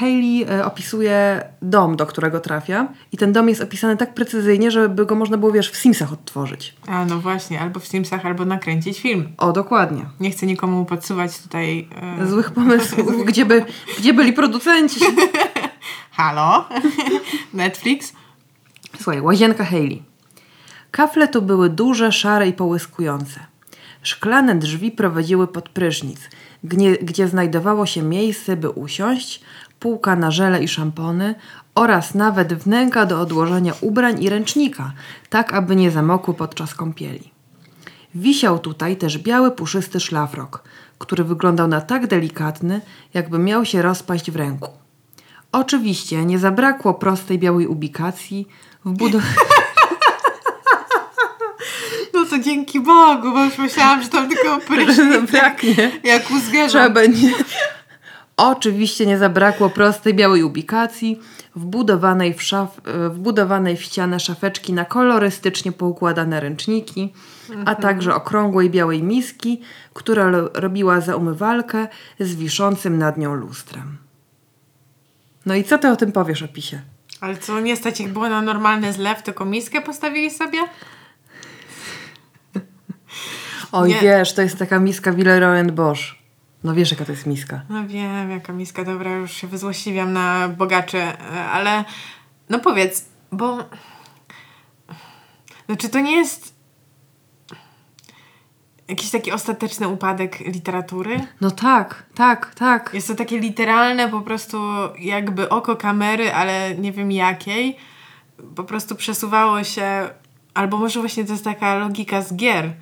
Hayley e, opisuje dom, do którego trafia i ten dom jest opisany tak precyzyjnie, żeby go można było, wiesz, w Simsach odtworzyć. A no właśnie, albo w Simsach, albo nakręcić film. O, dokładnie. Nie chcę nikomu podsuwać tutaj... e, Złych pomysłów, gdzie, by, gdzie byli producenci. Halo? Netflix? Słuchaj, łazienka Hayley. Kafle to były duże, szare i połyskujące. Szklane drzwi prowadziły pod prysznic, gdzie, gdzie znajdowało się miejsce, by usiąść, półka na żele i szampony oraz nawet wnęka do odłożenia ubrań i ręcznika, tak aby nie zamokły podczas kąpieli. Wisiał tutaj też biały, puszysty szlafrok, który wyglądał na tak delikatny, jakby miał się rozpaść w ręku. Oczywiście nie zabrakło prostej białej ubikacji w budowie... No to dzięki Bogu, bo już myślałam, że tam tylko prysznic Braknie. jak u zwierząt. Trzeba będzie. Oczywiście nie zabrakło prostej białej ubikacji, wbudowanej w, szaf, wbudowanej w ścianę szafeczki na kolorystycznie poukładane ręczniki, a także okrągłej białej miski, która robiła za umywalkę z wiszącym nad nią lustrem. No i co ty o tym powiesz, opisie? Ale co, nie stać ich było na normalny zlew, tylko miskę postawili sobie? Oj, Nie. wiesz, to jest taka miska Villeroy Bosch. No wiesz, jaka to jest miska. No wiem, jaka miska, dobra, już się wyzłośliwiam na bogaczy, e, ale no powiedz, bo no czy to nie jest jakiś taki ostateczny upadek literatury? No tak, tak, tak. Jest to takie literalne po prostu jakby oko kamery, ale nie wiem jakiej. Po prostu przesuwało się, albo może właśnie to jest taka logika z gier,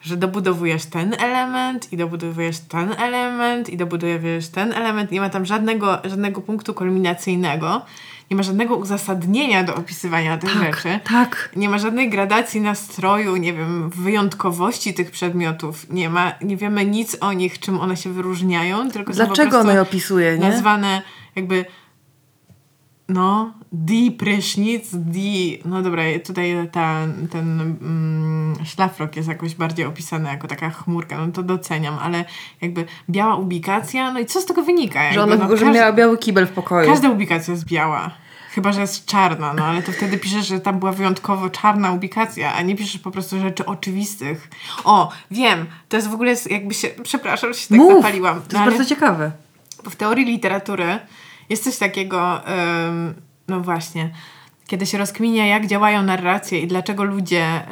że dobudowujesz ten element i dobudowujesz ten element i dobudowujesz ten element. Nie ma tam żadnego, żadnego punktu kulminacyjnego. Nie ma żadnego uzasadnienia do opisywania tych Tak, rzeczy. tak. Nie ma żadnej gradacji nastroju, nie wiem, wyjątkowości tych przedmiotów. Nie ma, nie wiemy nic o nich, czym one się wyróżniają, tylko są Dlaczego ona je opisuje, nie? nazwane jakby no, di prysznic, di... No dobra, tutaj ta, ten mm, szlafrok jest jakoś bardziej opisany jako taka chmurka, no to doceniam, ale jakby biała ubikacja, no i co z tego wynika? Jakby, Że ona no, że każda- miała biały kibel w pokoju. Każda ubikacja jest biała. Chyba, że jest czarna, no ale to wtedy piszesz, że tam była wyjątkowo czarna ubikacja, a nie piszesz po prostu rzeczy oczywistych. O, wiem, to jest w ogóle jakby się, przepraszam, że się tak Mów, zapaliłam. to jest no, ale bardzo ciekawe. w teorii literatury jest coś takiego, no właśnie, kiedy się rozkminia, jak działają narracje i dlaczego ludzie,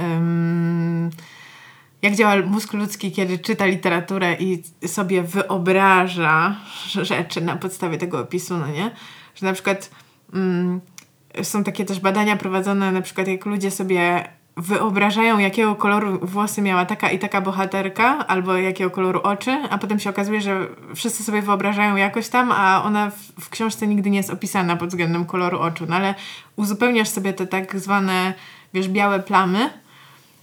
jak działa mózg ludzki, kiedy czyta literaturę i sobie wyobraża rzeczy na podstawie tego opisu, no nie? Że na przykład ym, są takie też badania prowadzone, na przykład jak ludzie sobie wyobrażają, jakiego koloru włosy miała taka i taka bohaterka, albo jakiego koloru oczy, a potem się okazuje, że wszyscy sobie wyobrażają jakoś tam, a ona w, w książce nigdy nie jest opisana pod względem koloru oczu. No ale uzupełniasz sobie te tak zwane, wiesz, białe plamy,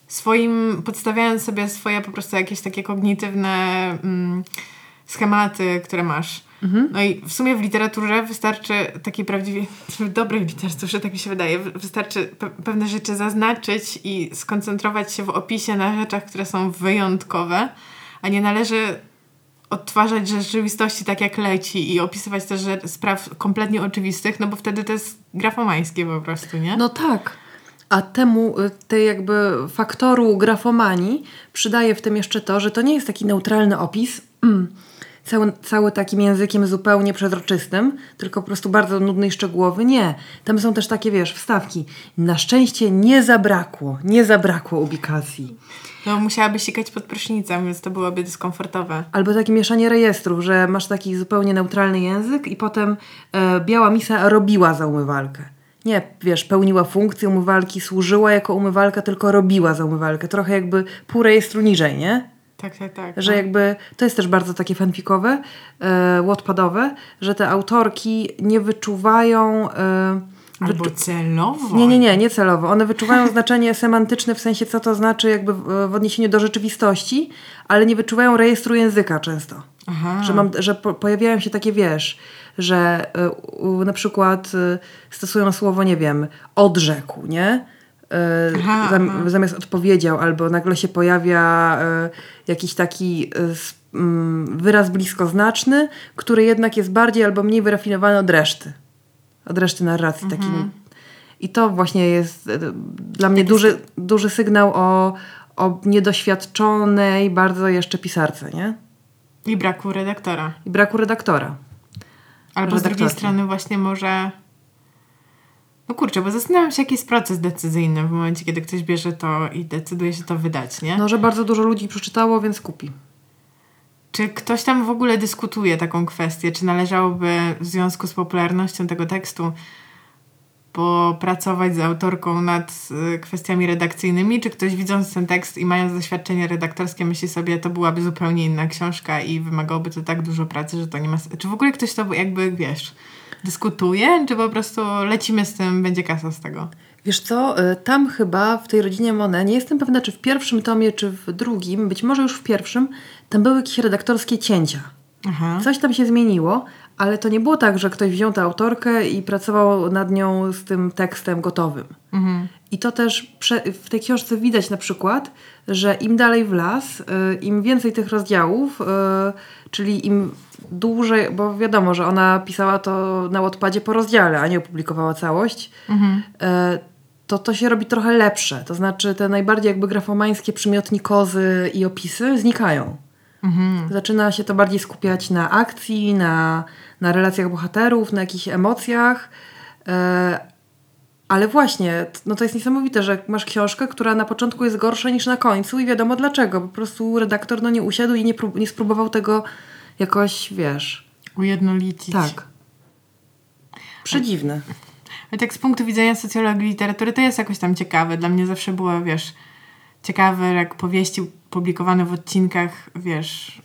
swoim, podstawiając sobie swoje po prostu jakieś takie kognitywne mm, schematy, które masz. No i w sumie w literaturze wystarczy takiej prawdziwej, w dobrej literaturze, tak mi się wydaje, wy- wystarczy pe- pewne rzeczy zaznaczyć i skoncentrować się w opisie na rzeczach, które są wyjątkowe, a nie należy odtwarzać rzeczywistości tak jak leci i opisywać też spraw kompletnie oczywistych, no bo wtedy to jest grafomańskie po prostu, nie? No tak. A temu, y, tej jakby faktoru grafomanii przydaje w tym jeszcze to, że to nie jest taki neutralny opis, mm, cały, cały takim językiem zupełnie przezroczystym, tylko po prostu bardzo nudny i szczegółowy. Nie. Tam są też takie, wiesz, wstawki. Na szczęście nie zabrakło, nie zabrakło ubikacji. No musiałaby sikać pod prysznicem, więc to byłoby dyskomfortowe. Albo takie mieszanie rejestrów, że masz taki zupełnie neutralny język i potem e, biała misa robiła za umywalkę. Nie, wiesz, pełniła funkcję umywalki, służyła jako umywalka, tylko robiła za umywalkę. Trochę jakby pół rejestru niżej, nie? Tak, tak, tak. Że no. jakby, to jest też bardzo takie fanfikowe, e, wattpadowe, że te autorki nie wyczuwają... E, Albo celowo. nie, nie, nie, nie celowo. One wyczuwają znaczenie semantyczne w sensie, co to znaczy jakby w, w odniesieniu do rzeczywistości, ale nie wyczuwają rejestru języka często. Aha. Że, mam, że po, pojawiają się takie, wiesz, że y, u, na przykład y, stosują słowo, nie wiem, odrzekł, nie? Y, Aha, zam, aha. Zamiast odpowiedział, albo nagle się pojawia y, jakiś taki s- mm, wyraz bliskoznaczny, który jednak jest bardziej albo mniej wyrafinowany od reszty. Od reszty narracji. Mhm. Takim. I to właśnie jest dla mnie duży, duży sygnał o, o niedoświadczonej bardzo jeszcze pisarce, nie? I braku redaktora. I braku redaktora. Albo z drugiej strony właśnie może... No kurczę, bo zastanawiam się, jaki jest proces decyzyjny w momencie, kiedy ktoś bierze to i decyduje się to wydać, nie? No, że bardzo dużo ludzi przeczytało, więc kupi. Czy ktoś tam w ogóle dyskutuje taką kwestię? Czy należałoby w związku z popularnością tego tekstu popracować z autorką nad y, kwestiami redakcyjnymi? Czy ktoś widząc ten tekst i mając doświadczenie redaktorskie myśli sobie, to byłaby zupełnie inna książka i wymagałoby to tak dużo pracy, że to nie ma... Czy w ogóle ktoś to jakby, wiesz... dyskutuje, czy po prostu lecimy z tym, będzie kasa z tego? Wiesz co, y, tam chyba w tej rodzinie Monet, nie jestem pewna, czy w pierwszym tomie, czy w drugim, być może już w pierwszym, tam były jakieś redaktorskie cięcia. Aha. Coś tam się zmieniło, ale to nie było tak, że ktoś wziął tę autorkę i pracował nad nią z tym tekstem gotowym. Mhm. I to też w tej książce widać na przykład, że im dalej w las, y, im więcej tych rozdziałów, y, czyli im dłużej, bo wiadomo, że ona pisała to na Wattpadzie po rozdziale, a nie opublikowała całość, y, to to się robi trochę lepsze. To znaczy te najbardziej jakby grafomańskie przymiotnikozy i opisy znikają. Zaczyna się to bardziej skupiać na akcji, na, na relacjach bohaterów, na jakichś emocjach. E, ale właśnie, no to jest niesamowite, że masz książkę, która na początku jest gorsza niż na końcu i wiadomo dlaczego. Po prostu redaktor no, nie usiadł i nie, prób- nie spróbował tego jakoś, wiesz, Ujednolicić. tak. Przedziwne. Ale tak z punktu widzenia socjologii literatury to jest jakoś tam ciekawe. Dla mnie zawsze było, wiesz, ciekawe jak powieści publikowane w odcinkach, wiesz,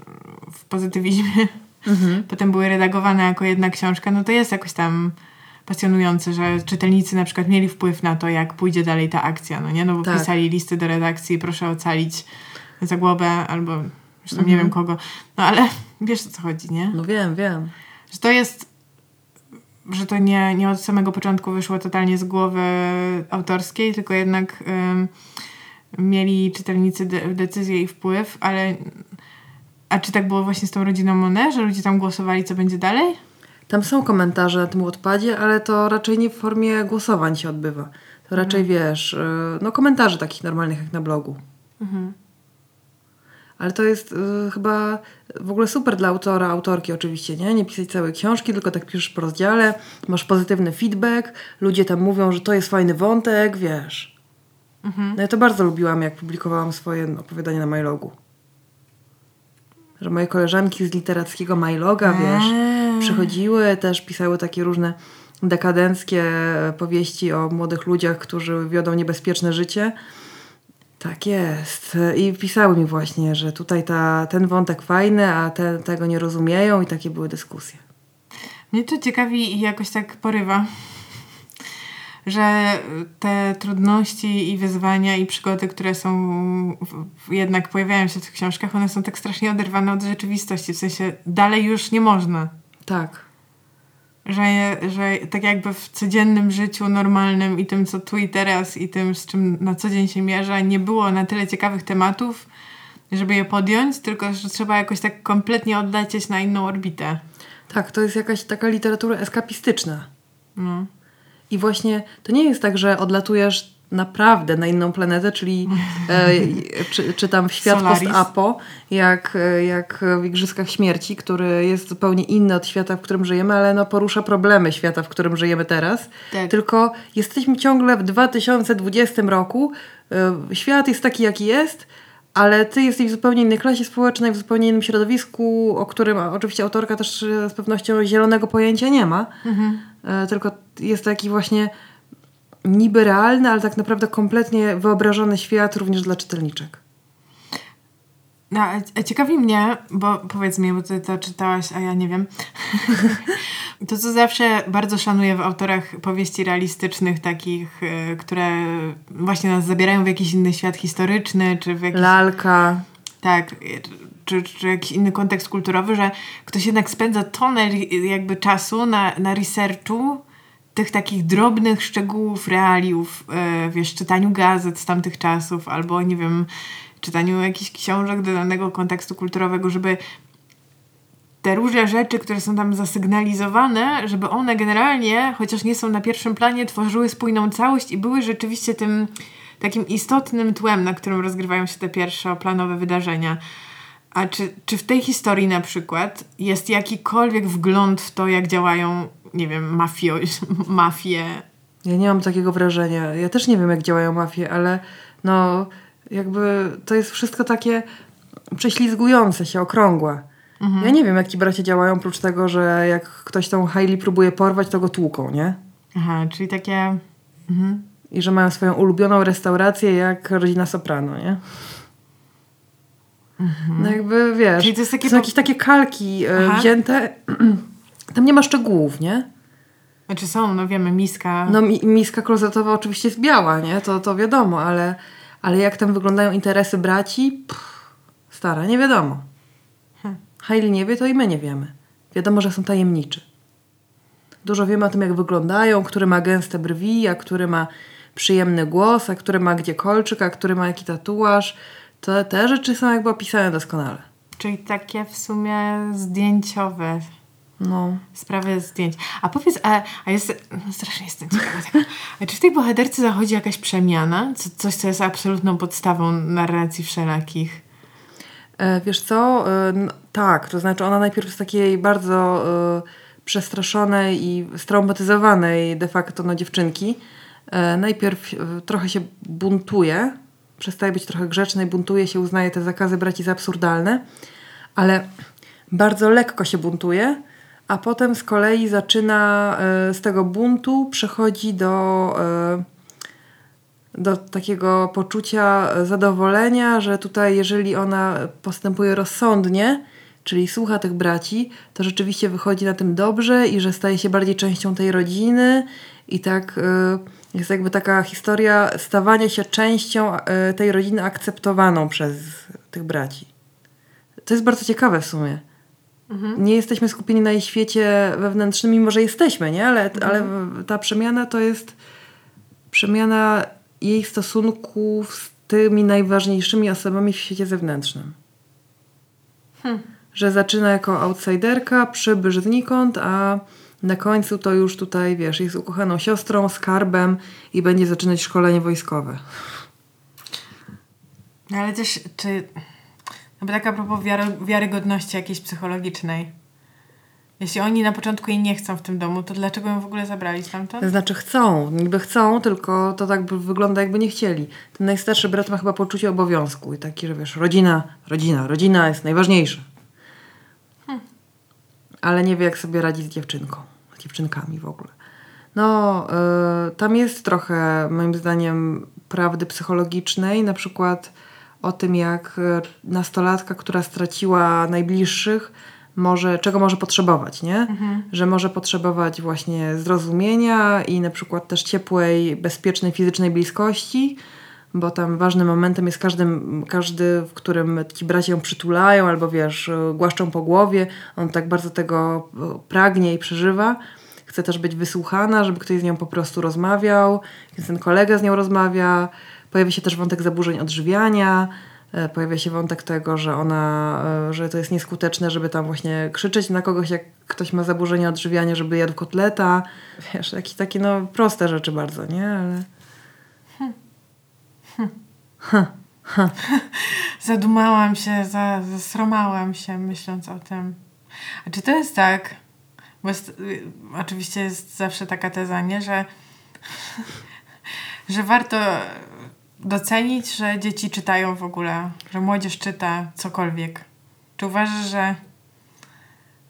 w pozytywizmie, potem były redagowane jako jedna książka, no to jest jakoś tam pasjonujące, że czytelnicy na przykład mieli wpływ na to, jak pójdzie dalej ta akcja, no nie? No bo Tak. pisali listy do redakcji, proszę ocalić Zagłobę albo zresztą nie wiem kogo. No ale wiesz o co chodzi, nie? No wiem, wiem. Że to jest, że to nie, nie od samego początku wyszło totalnie z głowy autorskiej, tylko jednak ym, mieli czytelnicy de- decyzję i wpływ, ale a czy tak było właśnie z tą rodziną Monet, że ludzie tam głosowali, co będzie dalej? Tam są komentarze na tym odpadzie, ale to raczej nie w formie głosowań się odbywa. To raczej wiesz, y, no komentarzy takich normalnych jak na blogu. Ale to jest y, chyba w ogóle super dla autora, autorki oczywiście, nie? Nie pisać całej książki, tylko tak piszesz po rozdziale, masz pozytywny feedback, ludzie tam mówią, że to jest fajny wątek, wiesz. No ja to bardzo lubiłam, jak publikowałam swoje opowiadania na MyLogu. Że moje koleżanki z literackiego wiesz, Eee. przychodziły, też pisały takie różne dekadenckie powieści o młodych ludziach, którzy wiodą niebezpieczne życie. Tak jest. I pisały mi właśnie, że tutaj ta, ten wątek fajny, a te, tego nie rozumieją i takie były dyskusje. Mnie to ciekawi i jakoś tak porywa, że te trudności i wyzwania i przygody, które są jednak pojawiają się w tych książkach, one są tak strasznie oderwane od rzeczywistości. W sensie dalej już nie można. Tak. Że, że tak jakby w codziennym życiu normalnym i tym, co tu i teraz i tym, z czym na co dzień się mierza, nie było na tyle ciekawych tematów, żeby je podjąć, tylko że trzeba jakoś tak kompletnie odlecieć na inną orbitę. Tak, to jest jakaś taka literatura eskapistyczna. No. I właśnie to nie jest tak, że odlatujesz naprawdę na inną planetę, czyli e, czy, czy tam w świat post-apo, jak, e, jak w Igrzyskach Śmierci, który jest zupełnie inny od świata, w którym żyjemy, ale no porusza problemy świata, w którym żyjemy teraz. Tak. Tylko jesteśmy ciągle w 2020 roku. E, świat jest taki, jaki jest, ale ty jesteś w zupełnie innej klasie społecznej, w zupełnie innym środowisku, o którym oczywiście autorka też e, z pewnością zielonego pojęcia nie ma. E, tylko jest taki właśnie niby realny, ale tak naprawdę kompletnie wyobrażony świat również dla czytelniczek. No, a- a ciekawi mnie, bo powiedz mi, bo ty to czytałaś, a ja nie wiem. to, co zawsze bardzo szanuję w autorach powieści realistycznych, takich, które właśnie nas zabierają w jakiś inny świat historyczny, czy w jakiś, Lalka. tak, czy, czy jakiś inny kontekst kulturowy, że ktoś jednak spędza tonę jakby czasu na, na researchu tych takich drobnych szczegółów, realiów, yy, wiesz, czytaniu gazet z tamtych czasów, albo nie wiem, czytaniu jakichś książek do danego kontekstu kulturowego, żeby te różne rzeczy, które są tam zasygnalizowane, żeby one generalnie, chociaż nie są na pierwszym planie, tworzyły spójną całość i były rzeczywiście tym takim istotnym tłem, na którym rozgrywają się te pierwszoplanowe wydarzenia. A czy, czy w tej historii na przykład jest jakikolwiek wgląd w to, jak działają, nie wiem, mafio, mafie? Ja nie mam takiego wrażenia. Ja też nie wiem, jak działają mafie, ale no jakby to jest wszystko takie prześlizgujące się, okrągłe. Ja nie wiem, jak ci bracia działają, oprócz tego, że jak ktoś tą Hailey próbuje porwać, to go tłuką, nie? Aha, czyli takie... Mhm. I że mają swoją ulubioną restaurację jak rodzina Soprano, nie? No jakby, wiesz, Mhm. Czyli to jest takie są po- jakieś takie kalki e, Aha. wzięte, tam nie ma szczegółów, nie? Znaczy są, no wiemy, miska. No mi, miska klozetowa oczywiście jest biała, nie? To, to wiadomo, ale, ale jak tam wyglądają interesy braci? Pff, stara, nie wiadomo. Hmm. Hailey nie wie, to i my nie wiemy. Wiadomo, że są tajemniczy. Dużo wiemy o tym, jak wyglądają, który ma gęste brwi, a który ma przyjemny głos, a który ma gdzie kolczyk, a który ma jaki tatuaż. To te rzeczy są jakby opisane doskonale. Czyli takie w sumie zdjęciowe no. Sprawy zdjęć. A powiedz, a, a jest, no strasznie jestem ciekawa tego. A czy w tej bohaterce zachodzi jakaś przemiana? Co, coś, co jest absolutną podstawą narracji wszelakich? E, wiesz co? E, no, tak, to znaczy ona najpierw z takiej bardzo e, przestraszonej i straumatyzowanej de facto no, dziewczynki e, najpierw e, trochę się buntuje, przestaje być trochę grzeczna i buntuje się, uznaje te zakazy braci za absurdalne, ale bardzo lekko się buntuje, a potem z kolei zaczyna e, z tego buntu, przechodzi do, e, do takiego poczucia zadowolenia, że tutaj, jeżeli ona postępuje rozsądnie, czyli słucha tych braci, to rzeczywiście wychodzi na tym dobrze i że staje się bardziej częścią tej rodziny i tak e, jest jakby taka historia stawania się częścią tej rodziny akceptowaną przez tych braci. To jest bardzo ciekawe w sumie. Mhm. Nie jesteśmy skupieni na jej świecie wewnętrznym, mimo że jesteśmy, nie? Ale, mhm. ale ta przemiana to jest przemiana jej stosunków z tymi najważniejszymi osobami w świecie zewnętrznym. Hmm. Że zaczyna jako outsiderka, przybysz znikąd, a na końcu to już tutaj, wiesz, jest ukochaną siostrą, skarbem i będzie zaczynać szkolenie wojskowe. No ale też, czy no bo tak a propos wiary, wiarygodności jakiejś psychologicznej. Jeśli oni na początku jej nie chcą w tym domu, to dlaczego ją w ogóle zabrali stamtąd? To znaczy chcą, niby chcą, tylko to tak wygląda jakby nie chcieli. Ten najstarszy brat ma chyba poczucie obowiązku i taki, że wiesz, rodzina, rodzina, rodzina jest najważniejsza. Ale nie wie jak sobie radzić z dziewczynką, z dziewczynkami w ogóle. No, yy, tam jest trochę moim zdaniem prawdy psychologicznej, na przykład o tym, jak e, nastolatka, która straciła najbliższych, może, czego może potrzebować, nie? Mhm. Że może potrzebować właśnie zrozumienia i na przykład też ciepłej, bezpiecznej fizycznej bliskości, bo tam ważnym momentem jest każdy, każdy w którym ci bracia ją przytulają albo wiesz, głaszczą po głowie. On tak bardzo tego e, pragnie i przeżywa. Chce też być wysłuchana, żeby ktoś z nią po prostu rozmawiał, więc ten kolega z nią rozmawia Pojawia się też wątek zaburzeń odżywiania, e, pojawia się wątek tego, że ona, e, że to jest nieskuteczne, żeby tam właśnie krzyczeć na kogoś, jak ktoś ma zaburzenia odżywiania, żeby jadł kotleta. Wiesz, jakieś takie no proste rzeczy bardzo, nie? Ale... Zadumałam się, zasromałam się myśląc o tym. A czy to jest tak, bo jest, oczywiście jest zawsze taka teza, nie, że, że warto docenić, że dzieci czytają w ogóle, że młodzież czyta cokolwiek? Czy uważasz, że,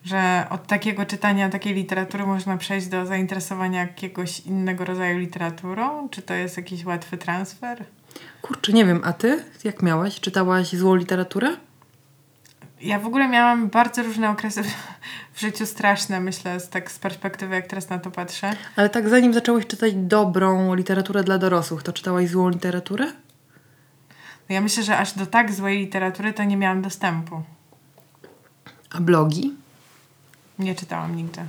że od takiego czytania, takiej literatury można przejść do zainteresowania jakiegoś innego rodzaju literaturą? Czy to jest jakiś łatwy transfer? Kurczę, nie wiem, a ty jak miałaś? Czytałaś złą literaturę? Ja w ogóle miałam bardzo różne okresy w życiu straszne, myślę, z, tak z perspektywy, jak teraz na to patrzę. Ale tak zanim zaczęłaś czytać dobrą literaturę dla dorosłych, to czytałaś złą literaturę? No ja myślę, że aż do tak złej literatury to nie miałam dostępu. A blogi? Nie czytałam nigdy.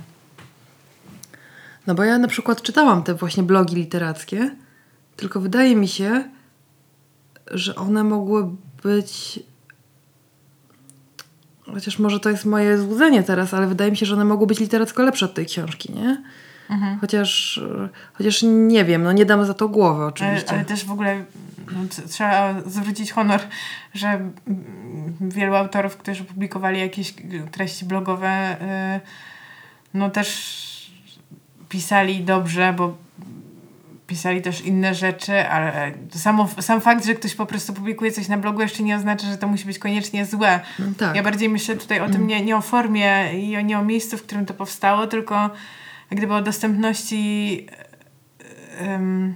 No bo ja na przykład czytałam te właśnie blogi literackie, tylko wydaje mi się, że one mogły być chociaż może to jest moje złudzenie teraz, ale wydaje mi się, że one mogły być literacko lepsze od tej książki, nie? Mhm. Chociaż, chociaż nie wiem, no nie damy za to głowy oczywiście. Ale, ale też w ogóle no, trzeba zwrócić honor, że wielu autorów, którzy publikowali jakieś treści blogowe, y, no też pisali dobrze, bo pisali też inne rzeczy, ale samo, sam fakt, że ktoś po prostu publikuje coś na blogu jeszcze nie oznacza, że to musi być koniecznie złe. No tak. Ja bardziej myślę tutaj o tym nie, nie o formie i nie o miejscu, w którym to powstało, tylko jak gdyby o dostępności um,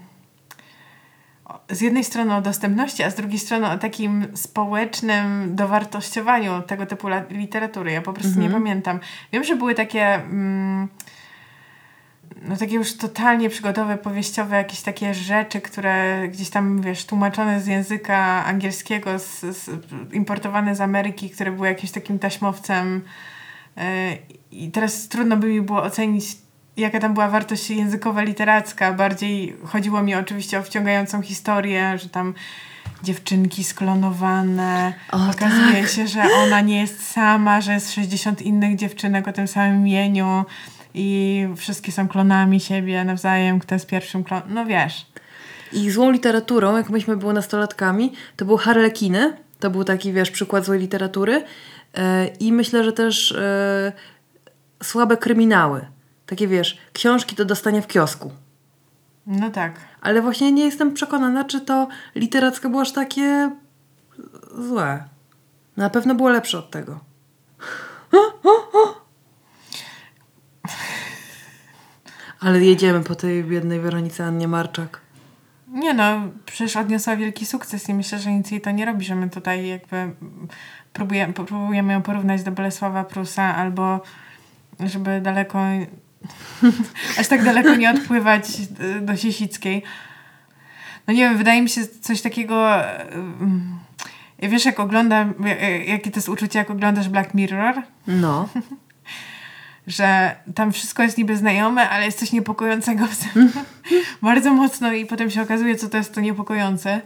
z jednej strony o dostępności, a z drugiej strony o takim społecznym dowartościowaniu tego typu literatury. Ja po prostu mhm. nie pamiętam. Wiem, że były takie... Um, no takie już totalnie przygodowe, powieściowe, jakieś takie rzeczy, które gdzieś tam, wiesz, tłumaczone z języka angielskiego, z, z, importowane z Ameryki, które były jakimś takim taśmowcem. Yy, I teraz trudno by mi było ocenić, jaka tam była wartość językowa, literacka. Bardziej chodziło mi oczywiście o wciągającą historię, że tam dziewczynki sklonowane. O, Okazuje tak. się, że ona nie jest sama, że jest 60 innych dziewczynek o tym samym imieniu i wszystkie są klonami siebie nawzajem, kto jest pierwszym klon. No wiesz. I złą literaturą, jak myśmy były nastolatkami, to był Harlekiny. To był taki, wiesz, przykład złej literatury. Yy, I myślę, że też yy, słabe kryminały. Takie, wiesz, książki do dostania w kiosku. No tak. Ale właśnie nie jestem przekonana, czy to literacko było aż takie złe. Na pewno było lepsze od tego. Ale jedziemy po tej biednej Weronice Annie Marczak. Nie no, przecież odniosła wielki sukces i myślę, że nic jej to nie robi, że my tutaj jakby próbujemy, próbujemy ją porównać do Bolesława Prusa albo żeby daleko aż tak daleko nie odpływać do Siesickiej. No nie wiem, wydaje mi się coś takiego... Wiesz, jak oglądam, jakie to jest uczucie, jak oglądasz Black Mirror? No. że tam wszystko jest niby znajome, ale jest coś niepokojącego w tym. Bardzo mocno i potem się okazuje, co to jest to niepokojące.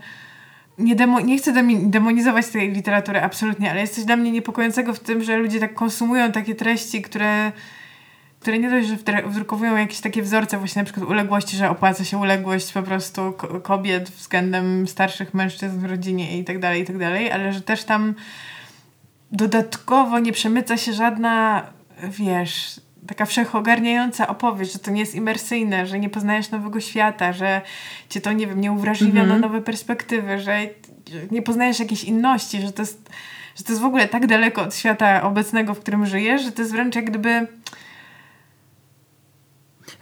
Nie, demo, nie chcę demonizować tej literatury, absolutnie, ale jest coś dla mnie niepokojącego w tym, że ludzie tak konsumują takie treści, które które nie dość, że wdrukowują jakieś takie wzorce właśnie na przykład uległości, że opłaca się uległość po prostu kobiet względem starszych mężczyzn w rodzinie i tak dalej, i tak dalej, ale że też tam dodatkowo nie przemyca się żadna, wiesz, taka wszechogarniająca opowieść, że to nie jest imersyjne, że nie poznajesz nowego świata, że cię to, nie wiem, nie uwrażliwia mm -hmm. na nowe perspektywy, że nie poznajesz jakiejś inności, że to jest że to jest w ogóle tak daleko od świata obecnego, w którym żyjesz, że to jest wręcz jak gdyby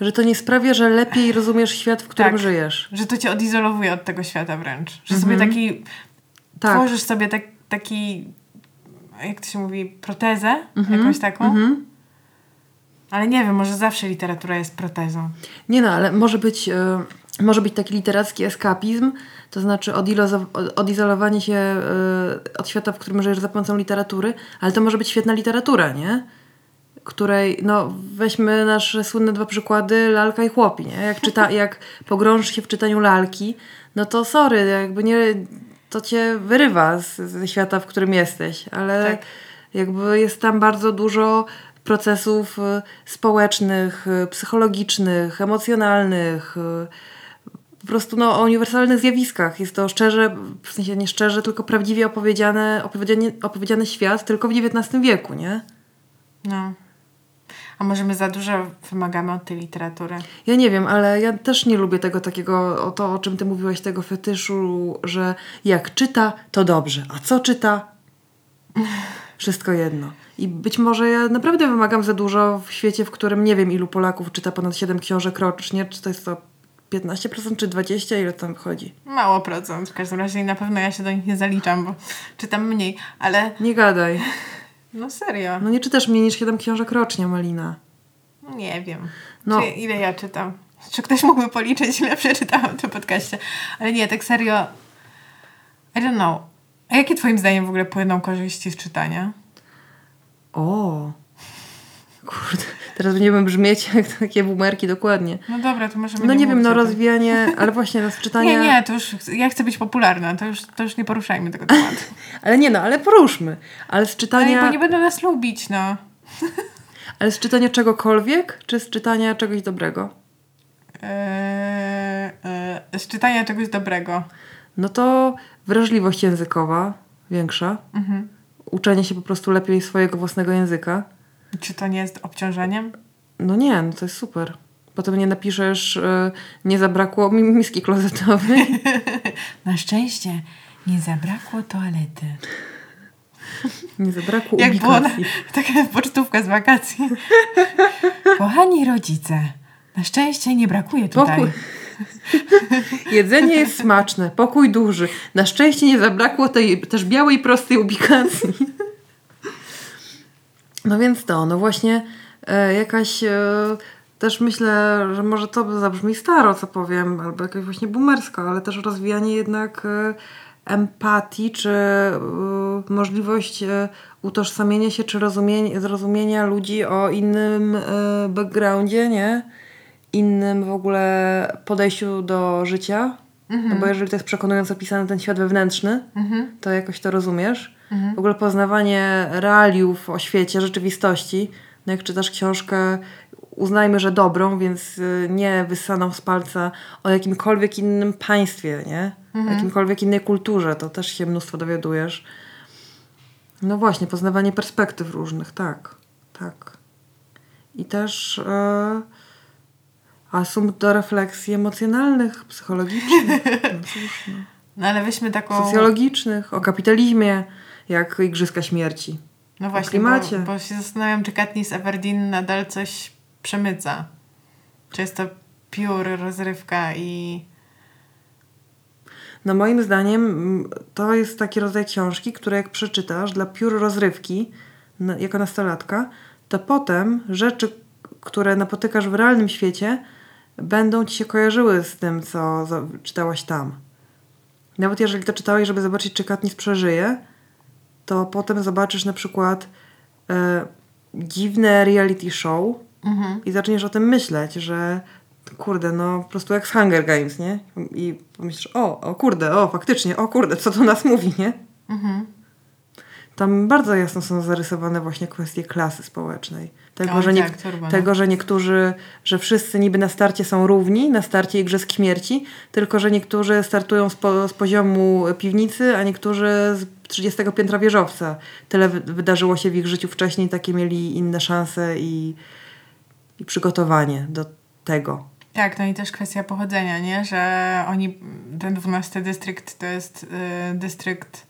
że to nie sprawia, że lepiej rozumiesz świat, w którym tak, żyjesz. Że to cię odizolowuje od tego świata wręcz. Że mhm. sobie taki. Tak. Tworzysz sobie tak, taki. Jak to się mówi? Protezę mhm. jakąś taką. Mhm. Ale nie wiem, może zawsze literatura jest protezą. Nie no, ale może być, y, może być taki literacki eskapizm, to znaczy odizolowanie się y, od świata, w którym żyjesz za pomocą literatury, ale to może być świetna literatura, nie? której, no weźmy nasze słynne dwa przykłady, lalka i chłopi, nie? Jak, czyta, jak pogrążysz się w czytaniu lalki, no to sorry, jakby nie, to cię wyrywa z, ze świata, w którym jesteś, ale tak. jakby jest tam bardzo dużo procesów y, społecznych, y, psychologicznych, emocjonalnych, y, po prostu no, o uniwersalnych zjawiskach. Jest to szczerze, w sensie nie szczerze, tylko prawdziwie opowiedziane, opowiedziany, opowiedziany świat tylko w XIX wieku, nie? No. A może my za dużo wymagamy od tej literatury? Ja nie wiem, ale ja też nie lubię tego takiego, o to o czym ty mówiłaś, tego fetyszu, że jak czyta, to dobrze, a co czyta? Wszystko jedno. I być może ja naprawdę wymagam za dużo w świecie, w którym nie wiem ilu Polaków czyta ponad 7 książek rocznie, czy to jest to 15% czy 20%, ile tam wychodzi? Mało procent. W każdym razie na pewno ja się do nich nie zaliczam, bo czytam mniej, ale... Nie gadaj. No serio. No nie czytasz mniej niż 7 książek rocznie, Malina. Nie wiem. No. Czy, ile ja czytam? Czy ktoś mógłby policzyć, ile przeczytałam w tym podcaście? Ale nie, tak serio. I don't know. A jakie twoim zdaniem w ogóle płyną korzyści z czytania? O. Kurde, teraz będziemy brzmieć jak takie bumerki, dokładnie. No dobra, to możemy No nie, nie wiem, no rozwijanie, ale właśnie no, czytania... Nie, nie, to już, ja chcę być popularna, to już, to już nie poruszajmy tego tematu. ale nie no, ale poruszmy. Ale z czytania... Ale bo nie będą nas lubić, no. ale z czytania czegokolwiek, czy z czytania czegoś dobrego? Eee, e, z czytania czegoś dobrego. No to wrażliwość językowa większa. Mhm. Uczenie się po prostu lepiej swojego własnego języka czy to nie jest obciążeniem? No nie, no to jest super. Potem nie napiszesz, y, nie zabrakło mi miski klozetowej. Na szczęście nie zabrakło toalety. Nie zabrakło Jak ubikacji. była taka pocztówka z wakacji. Kochani rodzice, na szczęście nie brakuje tutaj. Pokój. Jedzenie jest smaczne, pokój duży. Na szczęście nie zabrakło tej też białej, prostej ubikacji. No więc to, no właśnie e, jakaś e, też myślę, że może to zabrzmi staro, co powiem, albo jakoś właśnie boomersko, ale też rozwijanie jednak y, empatii, czy y, możliwość y, utożsamienia się, czy rozumienia, zrozumienia ludzi o innym y, backgroundzie, nie? Innym w ogóle podejściu do życia. Mhm. No bo jeżeli to jest przekonująco opisany ten świat wewnętrzny, Mhm. to jakoś to rozumiesz. W ogóle poznawanie realiów o świecie, rzeczywistości. No jak czytasz książkę, uznajmy, że dobrą, więc y, nie wyssaną z palca o jakimkolwiek innym państwie, nie? O jakimkolwiek innej kulturze, to też się mnóstwo dowiadujesz. No właśnie, poznawanie perspektyw różnych, tak, tak. I też e, asumpt do refleksji emocjonalnych, psychologicznych, no cóż, no, No ale weźmy taką... socjologicznych, o kapitalizmie, jak Igrzyska Śmierci. No właśnie, bo, bo się zastanawiam, czy Katniss Everdeen nadal coś przemyca. Czy jest to pure rozrywka i... No moim zdaniem mm, to jest taki rodzaj książki, które jak przeczytasz dla piór rozrywki jako nastolatka, to potem rzeczy, które napotykasz w realnym świecie, będą ci się kojarzyły z tym, co czytałaś tam. Nawet jeżeli to czytałeś, żeby zobaczyć, czy Katniss przeżyje, to potem zobaczysz na przykład e, dziwne reality show i zaczniesz o tym myśleć, że kurde, no po prostu jak z Hunger Games, nie? I pomyślisz, o, o kurde, o faktycznie, o kurde, co to nas mówi, nie? Tam bardzo jasno są zarysowane właśnie kwestie klasy społecznej. Tego, że, nie, tak, no. tego że niektórzy, że wszyscy niby na starcie są równi, na starcie Igrzysk Śmierci, tylko że niektórzy startują z, po, z poziomu piwnicy, a niektórzy z 30 piętra wieżowca. Tyle wy- wydarzyło się w ich życiu wcześniej, takie mieli inne szanse i, i przygotowanie do tego. Tak, no i też kwestia pochodzenia, nie? Że oni, ten 12 dystrykt to jest y, dystrykt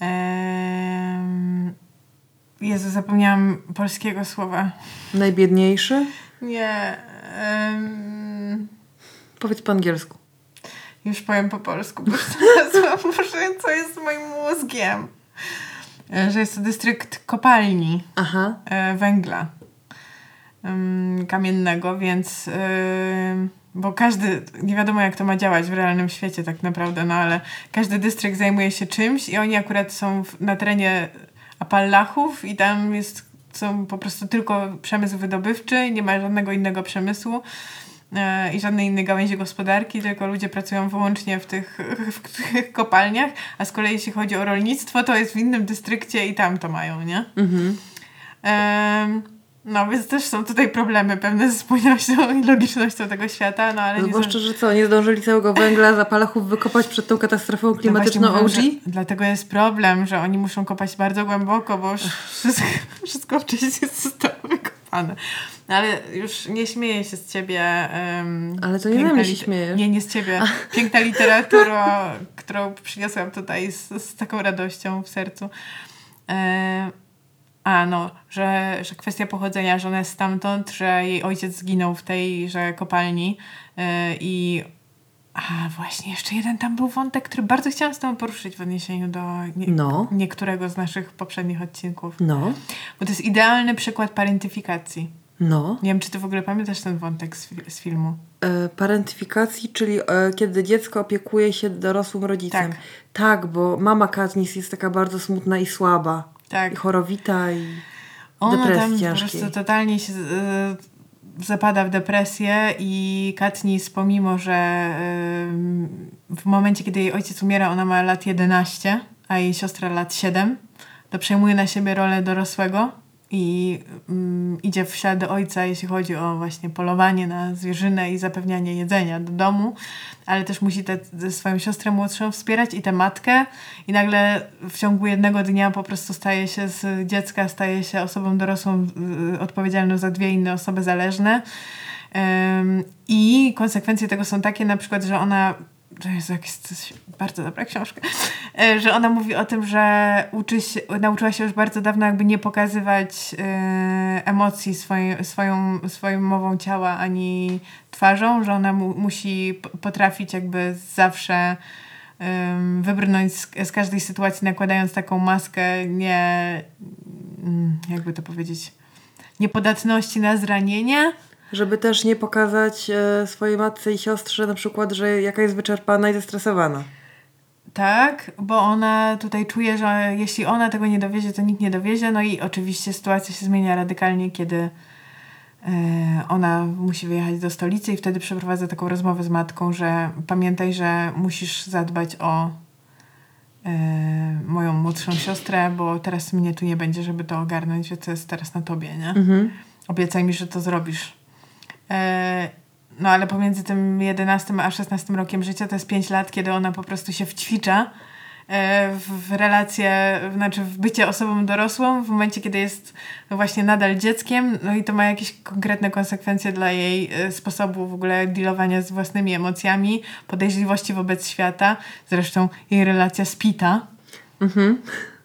em, Jezu, zapomniałam polskiego słowa. Najbiedniejszy? Nie. em, Powiedz po angielsku. już powiem po polsku, bo znalazłam, co jest moim mózgiem. E, Że jest to dystrykt kopalni Aha. e, węgla kamiennego, więc em, bo każdy, nie wiadomo jak to ma działać w realnym świecie tak naprawdę, no ale każdy dystrykt zajmuje się czymś i oni akurat są w, na terenie Apalachów i tam jest, są po prostu tylko przemysł wydobywczy, nie ma żadnego innego przemysłu e, i żadnej innej gałęzi gospodarki, tylko ludzie pracują wyłącznie w tych, w tych kopalniach, a z kolei jeśli chodzi o rolnictwo, to jest w innym dystrykcie i tam to mają, nie? Mhm. Em, no, więc też są tutaj problemy pewne ze spójnością i logicznością tego świata, no ale nie Zwłaszcza, że co, nie zdążyli całego węgla za palachów wykopać przed tą katastrofą No klimatyczną OG? że Dlatego jest problem, że oni muszą kopać bardzo głęboko, bo wszystko, wszystko wcześniej zostało wykopane. No ale już nie śmieję się z ciebie. Um, Ale to nie ze mnie się śmiejesz. Nie, nie z ciebie. Piękna literatura, którą przyniosłam tutaj z, z taką radością w sercu. Em, a no, że, że kwestia pochodzenia, że ona jest stamtąd, że jej ojciec zginął w tejże kopalni yy, i a właśnie, jeszcze jeden tam był wątek, który bardzo chciałam z tobą poruszyć w odniesieniu do nie, No. niektórego z naszych poprzednich odcinków. No, Bo to jest idealny przykład parentyfikacji. no. Nie wiem, czy ty w ogóle pamiętasz ten wątek z, z filmu. E, parentyfikacji, czyli e, kiedy dziecko opiekuje się dorosłym rodzicem. Tak. Tak, bo mama Katniss jest taka bardzo smutna i słaba. Tak. I chorowita i Ona tam po ciężkiej. prostu totalnie się y, zapada w depresję i Katniss, pomimo, że y, w momencie, kiedy jej ojciec umiera, ona ma lat 11, a jej siostra lat 7, to przejmuje na siebie rolę dorosłego i mm, idzie w ślady ojca, jeśli chodzi o właśnie polowanie na zwierzynę i zapewnianie jedzenia do domu, ale też musi tę swoją siostrę młodszą wspierać i tę matkę i nagle w ciągu jednego dnia po prostu staje się z dziecka, staje się osobą dorosłą y, odpowiedzialną za dwie inne osoby zależne. Ym, I konsekwencje tego są takie na przykład, że ona to jest jakaś bardzo dobra książka, e, że ona mówi o tym, że uczy się, nauczyła się już bardzo dawno jakby nie pokazywać e, emocji swoim, swoją, swoją mową ciała ani twarzą, że ona mu, musi potrafić jakby zawsze wybrnąć z, z każdej sytuacji nakładając taką maskę nie, mm, jakby to powiedzieć, niepodatności na zranienie, Żeby też nie pokazać e, swojej matce i siostrze na przykład, że jaka jest wyczerpana i zestresowana. Tak, bo ona tutaj czuje, że jeśli ona tego nie dowiezie, to nikt nie dowiezie. No i oczywiście sytuacja się zmienia radykalnie, kiedy e, ona musi wyjechać do stolicy i wtedy przeprowadza taką rozmowę z matką, że pamiętaj, że musisz zadbać o e, moją młodszą siostrę, bo teraz mnie tu nie będzie, żeby to ogarnąć, że to jest teraz na tobie, nie? Mhm. Obiecaj mi, że to zrobisz. E, no ale pomiędzy tym 11 a 16 rokiem życia to jest 5 lat, kiedy ona po prostu się wćwicza e, w, relację, znaczy w bycie osobą dorosłą w momencie, kiedy jest no właśnie nadal dzieckiem, no i to ma jakieś konkretne konsekwencje dla jej e, sposobu w ogóle dealowania z własnymi emocjami, podejrzliwości wobec świata. Zresztą jej relacja z Pita Mhm.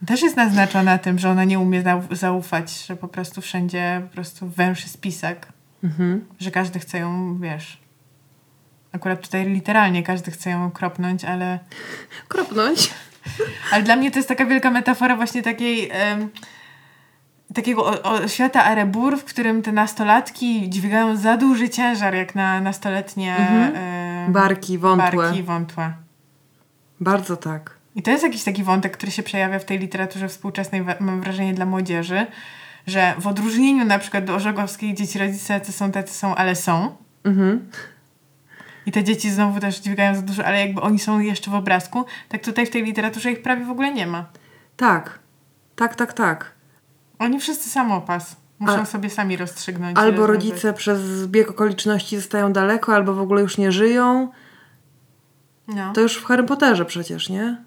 też jest naznaczona tym, że ona nie umie zau- zaufać, że po prostu wszędzie po prostu węszy spisak Mhm. że każdy chce ją, wiesz. Akurat tutaj literalnie każdy chce ją kropnąć, ale, Kropnąć. ale dla mnie to jest taka wielka metafora właśnie takiej em, takiego o, o, świata Arebur, w którym te nastolatki dźwigają za duży ciężar jak na nastoletnie Mhm. Barki, wątłe. barki wątłe. Bardzo tak. I to jest jakiś taki wątek, który się przejawia w tej literaturze współczesnej, mam wrażenie, dla młodzieży, że w odróżnieniu na przykład do Orzegowskiej dzieci rodzice tacy są, tacy są, ale są. Mhm. I te dzieci znowu też dźwigają za dużo, ale jakby oni są jeszcze w obrazku, tak tutaj w tej literaturze ich prawie w ogóle nie ma. Tak. Tak, tak, tak. Oni wszyscy samopas. Muszą A- sobie sami rozstrzygnąć. Albo e, rodzice przez zbieg okoliczności zostają daleko, albo w ogóle już nie żyją. No, To już w Harry Potterze przecież, nie?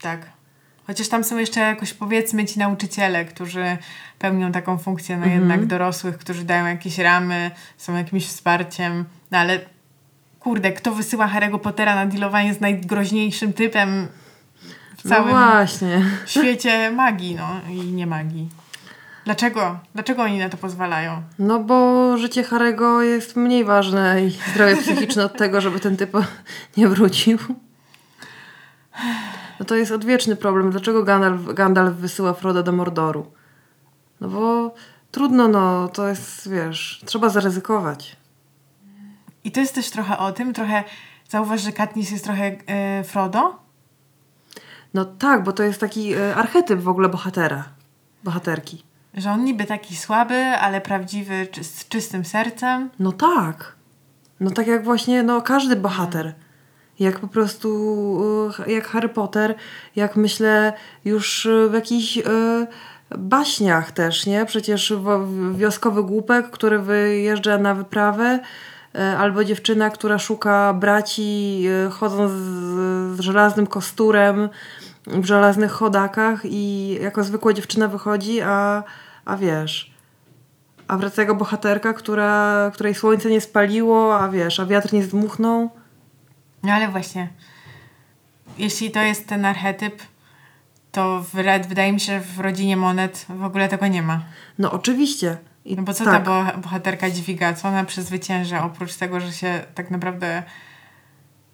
tak. Chociaż tam są jeszcze jakoś powiedzmy ci nauczyciele, którzy pełnią taką funkcję, no Mhm. jednak dorosłych, którzy dają jakieś ramy, są jakimś wsparciem. No ale kurde, kto wysyła Harry'ego Pottera na dealowanie z najgroźniejszym typem w No całym w świecie magii, no i nie magii. Dlaczego? Dlaczego oni na to pozwalają? No bo życie Harego jest mniej ważne i zdrowie psychiczne od tego, żeby ten typ nie wrócił. No to jest odwieczny problem. Dlaczego Gandalf, Gandalf wysyła Froda do Mordoru? No bo trudno, no to jest, wiesz, trzeba zaryzykować. I to jest też trochę o tym, trochę zauważ, że Katniss jest trochę e, Frodo. No tak, bo to jest taki e, archetyp w ogóle bohatera, bohaterki. Że on niby taki słaby, ale prawdziwy, czy, z czystym sercem. No tak. No tak jak właśnie, no każdy bohater. Jak po prostu, e, jak Harry Potter, jak myślę już w jakichś e, baśniach też, nie? Przecież wioskowy głupek, który wyjeżdża na wyprawę, e, albo dziewczyna, która szuka braci, chodząc z, żelaznym kosturem w żelaznych chodakach i jako zwykła dziewczyna wychodzi, a, a wiesz... A wraca bohaterka, która, której słońce nie spaliło, a wiesz, a wiatr nie zdmuchnął. No ale właśnie, jeśli to jest ten archetyp, to w, wydaje mi się, że w rodzinie Monet w ogóle tego nie ma. No oczywiście. I No bo co tak, ta bo- bohaterka dźwiga? Co ona przezwycięża? Oprócz tego, że się tak naprawdę...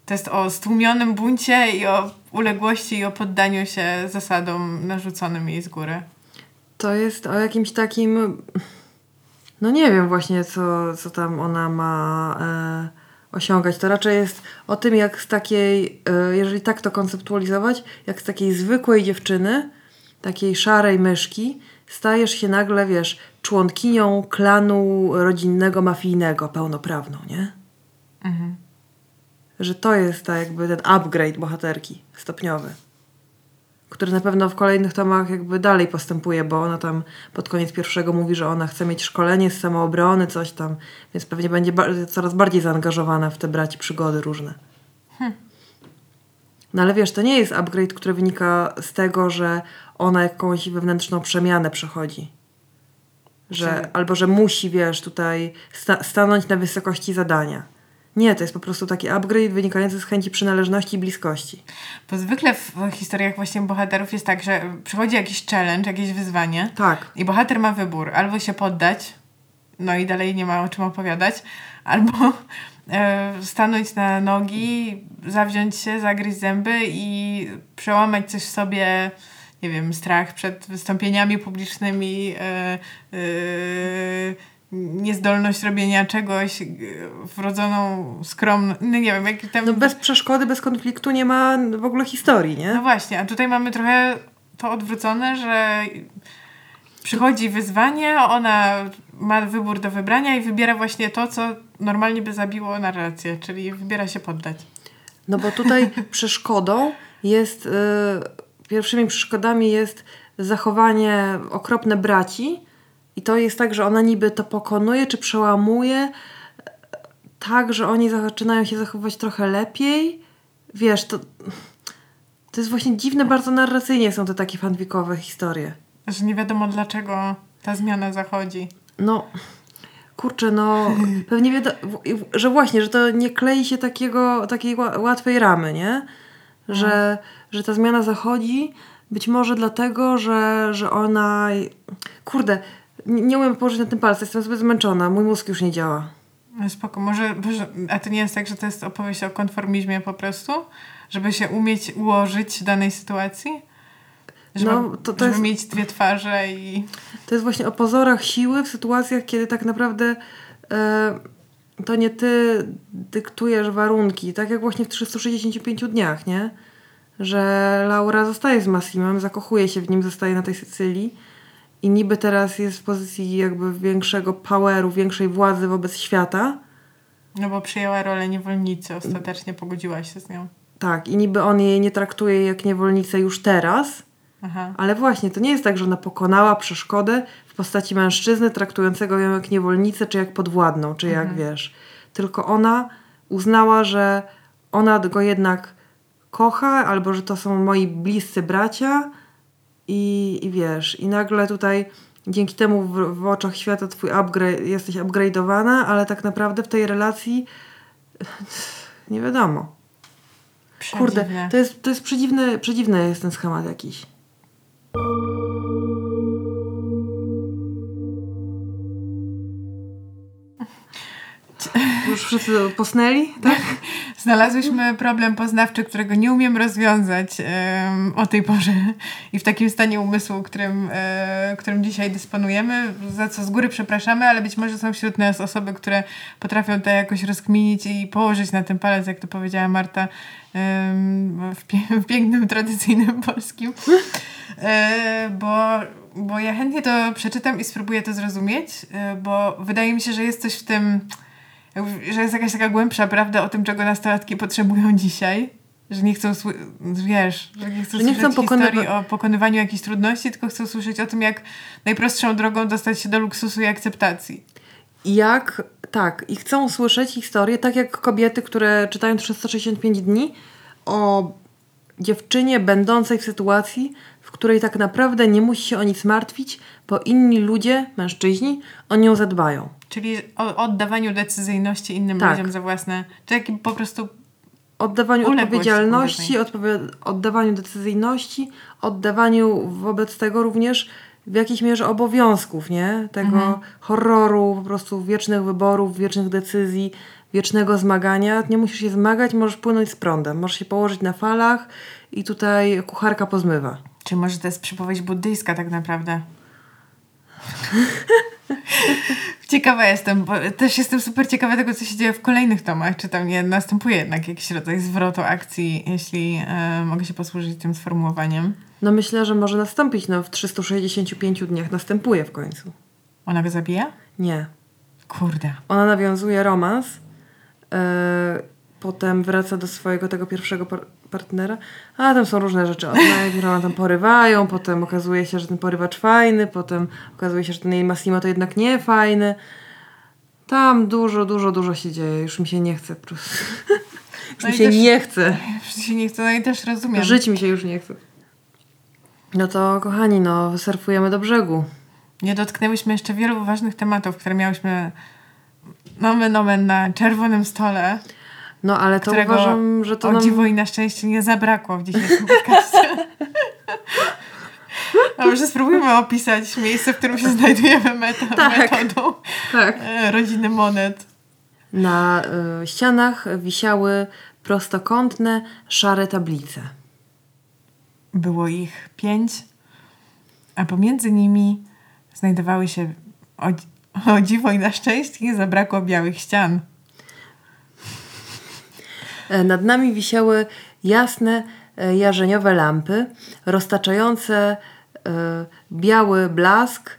To jest o stłumionym buncie i o uległości i o poddaniu się zasadom narzuconym jej z góry. To jest o jakimś takim... No nie wiem właśnie, co, co tam ona ma e, osiągać. To raczej jest o tym, jak z takiej, e, jeżeli tak to konceptualizować, jak z takiej zwykłej dziewczyny, takiej szarej myszki, stajesz się nagle, wiesz, członkinią klanu rodzinnego, mafijnego, pełnoprawną, nie? Mhm. że to jest ta jakby ten upgrade bohaterki stopniowy, który na pewno w kolejnych tomach jakby dalej postępuje, bo ona tam pod koniec pierwszego mówi, że ona chce mieć szkolenie z samoobrony, coś tam, więc pewnie będzie ba- coraz bardziej zaangażowana w te braci przygody różne. No ale wiesz, to nie jest upgrade, który wynika z tego, że ona jakąś wewnętrzną przemianę przechodzi. Że, albo że musi, wiesz, tutaj sta- stanąć na wysokości zadania. Nie, to jest po prostu taki upgrade wynikający z chęci przynależności i bliskości. Bo zwykle w historiach właśnie bohaterów jest tak, że przychodzi jakiś challenge, jakieś wyzwanie Tak. i bohater ma wybór. Albo się poddać, no i dalej nie ma o czym opowiadać, albo e, stanąć na nogi, zawziąć się, zagryźć zęby i przełamać coś w sobie, nie wiem, strach przed wystąpieniami publicznymi, e, e, niezdolność robienia czegoś, wrodzoną skromność, no nie wiem, jaki tam... No bez przeszkody, bez konfliktu nie ma w ogóle historii, nie? No właśnie, a tutaj mamy trochę to odwrócone, że przychodzi wyzwanie, ona ma wybór do wybrania i wybiera właśnie to, co normalnie by zabiło narrację, czyli wybiera się poddać. No bo tutaj przeszkodą jest, y, pierwszymi przeszkodami jest zachowanie okropne braci i to jest tak, że ona niby to pokonuje czy przełamuje tak, że oni zaczynają się zachowywać trochę lepiej. Wiesz, to, to jest właśnie dziwne, bardzo narracyjnie są te takie fanfikowe historie. Że nie wiadomo dlaczego ta zmiana zachodzi. No, kurczę, no pewnie wiadomo, że właśnie, że to nie klei się takiego, takiej łatwej ramy, nie? Że, że ta zmiana zachodzi być może dlatego, że, że ona... Kurde, nie, nie umiem położyć na tym palca, jestem zbyt zmęczona, mój mózg już nie działa. No spoko, może, może, a to nie jest tak, że to jest opowieść o konformizmie po prostu? Żeby się umieć ułożyć w danej sytuacji? Żeby, no, to, to żeby jest, mieć dwie twarze i... To jest właśnie o pozorach siły w sytuacjach, kiedy tak naprawdę e, to nie ty dyktujesz warunki, tak jak właśnie w 365 dniach, nie? Że Laura zostaje z Massimem, zakochuje się w nim, zostaje na tej Sycylii i niby teraz jest w pozycji jakby większego poweru, większej władzy wobec świata. No bo przyjęła rolę niewolnicy, ostatecznie pogodziła się z nią. Tak, i niby on jej nie traktuje jak niewolnicę już teraz, Aha. ale właśnie to nie jest tak, że ona pokonała przeszkodę w postaci mężczyzny traktującego ją jak niewolnicę, czy jak podwładną, czy jak mhm. wiesz. Tylko ona uznała, że ona go jednak kocha, albo że to są moi bliscy bracia i, i wiesz, i nagle tutaj dzięki temu w, w oczach świata twój upgrade, jesteś upgrade'owana, ale tak naprawdę w tej relacji nie wiadomo. Kurde, to jest, to jest przedziwny, przedziwny jest ten schemat jakiś. Już wszyscy posnęli, tak? Znalazłyśmy problem poznawczy, którego nie umiem rozwiązać um, o tej porze i w takim stanie umysłu, którym, e, którym dzisiaj dysponujemy, za co z góry przepraszamy, ale być może są wśród nas osoby, które potrafią to jakoś rozkminić i położyć na ten palec, jak to powiedziała Marta, um, w, pie w, pięknym, tradycyjnym polskim. E, bo, bo ja chętnie to przeczytam i spróbuję to zrozumieć, e, bo wydaje mi się, że jest coś w tym że jest jakaś taka głębsza prawda o tym, czego nastolatki potrzebują dzisiaj. Że nie chcą, wiesz, że nie chcą że nie chcą historii o pokonywaniu jakichś trudności, tylko chcą słyszeć o tym, jak najprostszą drogą dostać się do luksusu i akceptacji. Jak, tak, i chcą słyszeć historię, tak jak kobiety, które czytają 365 dni o dziewczynie będącej w sytuacji, w której tak naprawdę nie musi się o nic martwić, bo inni ludzie, mężczyźni, o nią zadbają. Czyli o oddawaniu decyzyjności innym tak. ludziom za własne, czy taki po prostu oddawaniu odpowiedzialności, oddawaniu decyzyjności, oddawaniu wobec tego również w jakiejś mierze obowiązków, nie? Tego mhm. horroru, po prostu wiecznych wyborów, wiecznych decyzji, wiecznego zmagania. Nie musisz się zmagać, możesz płynąć z prądem, możesz się położyć na falach i tutaj kucharka pozmywa. Czy może to jest przypowieść buddyjska tak naprawdę? Ciekawa jestem, bo też jestem super ciekawa tego, co się dzieje w kolejnych tomach. Czy tam nie następuje jednak jakiś rodzaj zwrotu akcji, jeśli e, mogę się posłużyć tym sformułowaniem? No myślę, że może nastąpić. No w 365 dniach następuje w końcu. Ona go zabija? Nie. Kurde. Ona nawiązuje romans. E, potem wraca do swojego tego pierwszego par partnera, a tam są różne rzeczy. Ona tam porywają, potem okazuje się, że ten porywacz fajny, potem okazuje się, że ten jej Massimo to jednak nie fajny. Tam dużo, dużo, dużo się dzieje. Już mi się nie chce po prostu. Już no mi się też, nie chce. Już się nie chce, no i też rozumiem. Żyć mi się już nie chce. No to kochani, no wysurfujemy do brzegu. Nie dotknęłyśmy jeszcze wielu ważnych tematów, które miałyśmy nomen nomen na czerwonym stole. No ale to uważam, że to o nam... dziwo i na szczęście nie zabrakło w dzisiejszym podcaście. A może spróbujmy opisać miejsce, w którym się znajdujemy meta, tak, metodą tak. E, rodziny monet. Na y, ścianach wisiały prostokątne, szare tablice. Było ich pięć, a pomiędzy nimi znajdowały się O dziwo i na szczęście nie zabrakło białych ścian. E, Nad nami wisiały jasne e, jarzeniowe lampy, roztaczające e, biały blask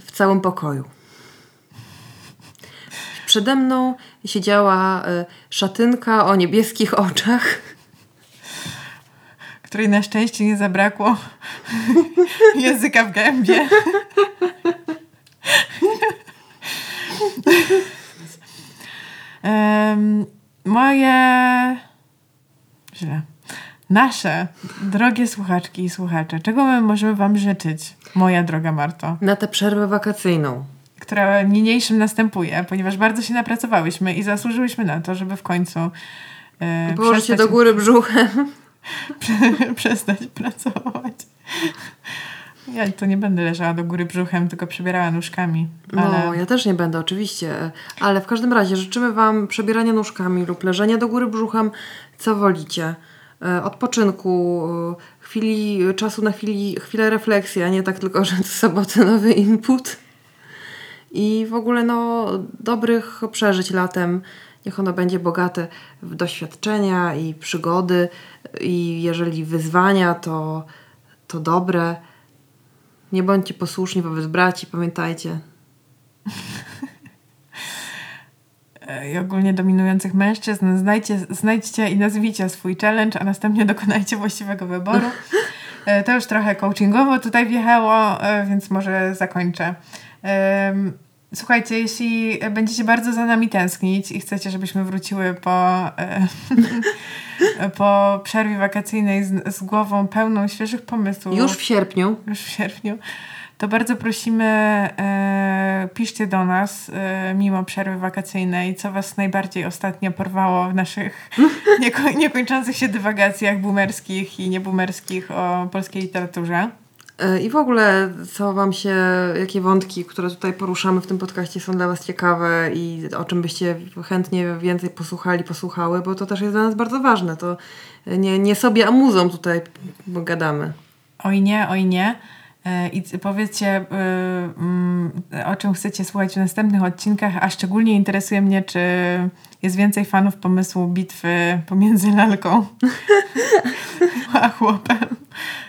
w całym pokoju. Przede mną siedziała szatynka o niebieskich oczach. której na szczęście nie zabrakło języka w gębie. Em, moje. Źle. Nasze drogie słuchaczki i słuchacze, czego my możemy Wam życzyć, moja droga Marto, Na tę przerwę wakacyjną. która niniejszym następuje, ponieważ bardzo się napracowałyśmy i zasłużyłyśmy na to, żeby w końcu e, Położyć się przestać- do góry brzuchem. przestać pracować. Ja to nie będę leżała do góry brzuchem, tylko przebierała nóżkami. Ale No, ja też nie będę, oczywiście. Ale w każdym razie życzymy Wam przebierania nóżkami lub leżenia do góry brzuchem, co wolicie. E, Odpoczynku, e, chwili, czasu na chwili, chwilę refleksji, a nie tak tylko, że co sobotę nowy input. I w ogóle no, dobrych przeżyć latem. Niech ono będzie bogate w doświadczenia i przygody. I jeżeli wyzwania, to, to dobre. Nie bądźcie posłuszni wobec braci, pamiętajcie. i ogólnie dominujących mężczyzn, znajdźcie, znajdźcie i nazwijcie swój challenge, a następnie dokonajcie właściwego wyboru. E, To już trochę coachingowo tutaj wjechało, e, więc może zakończę. Słuchajcie, jeśli będziecie bardzo za nami tęsknić i chcecie, żebyśmy wróciły po, e, po przerwie wakacyjnej z, z głową pełną świeżych pomysłów, Już w sierpniu. już w sierpniu, to bardzo prosimy, e, piszcie do nas e, mimo przerwy wakacyjnej, co was najbardziej ostatnio porwało w naszych nieko, niekończących się dywagacjach boomerskich i nieboomerskich o polskiej literaturze. E, I w ogóle, co Wam się, jakie wątki, które tutaj poruszamy w tym podcaście są dla Was ciekawe i o czym byście chętnie więcej posłuchali, posłuchały, bo to też jest dla nas bardzo ważne. To nie, nie sobie, a muzą tutaj gadamy. Oj nie, oj nie. E, I powiedzcie, e, mm, o czym chcecie słuchać w następnych odcinkach, a szczególnie interesuje mnie, czy jest więcej fanów pomysłu bitwy pomiędzy lalką a chłopem.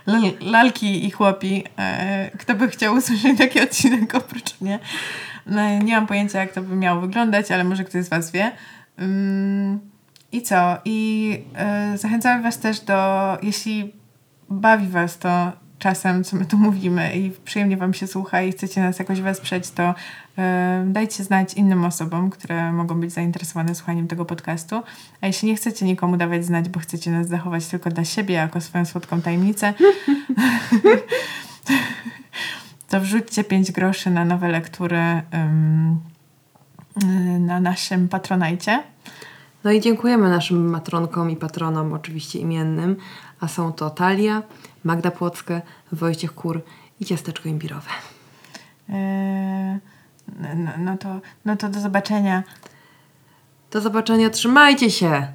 Lal, lalki i chłopi. E, Kto by chciał usłyszeć taki odcinek oprócz mnie? No, nie mam pojęcia, jak to by miało wyglądać, ale może ktoś z Was wie. Ym, I co? I e, zachęcamy Was też do, jeśli bawi Was to czasem, co my tu mówimy i przyjemnie Wam się słucha i chcecie nas jakoś wesprzeć, to dajcie znać innym osobom, które mogą być zainteresowane słuchaniem tego podcastu. A jeśli nie chcecie nikomu dawać znać, bo chcecie nas zachować tylko dla siebie jako swoją słodką tajemnicę, to wrzućcie 5 groszy na nowe lektury y, na naszym Patronajcie. No i dziękujemy naszym matronkom i patronom, oczywiście imiennym, a są to Talia, Magda Płockę, Wojciech Kur i Ciasteczko Imbirowe. Yy, no, no, to, no to do zobaczenia. Do zobaczenia, trzymajcie się!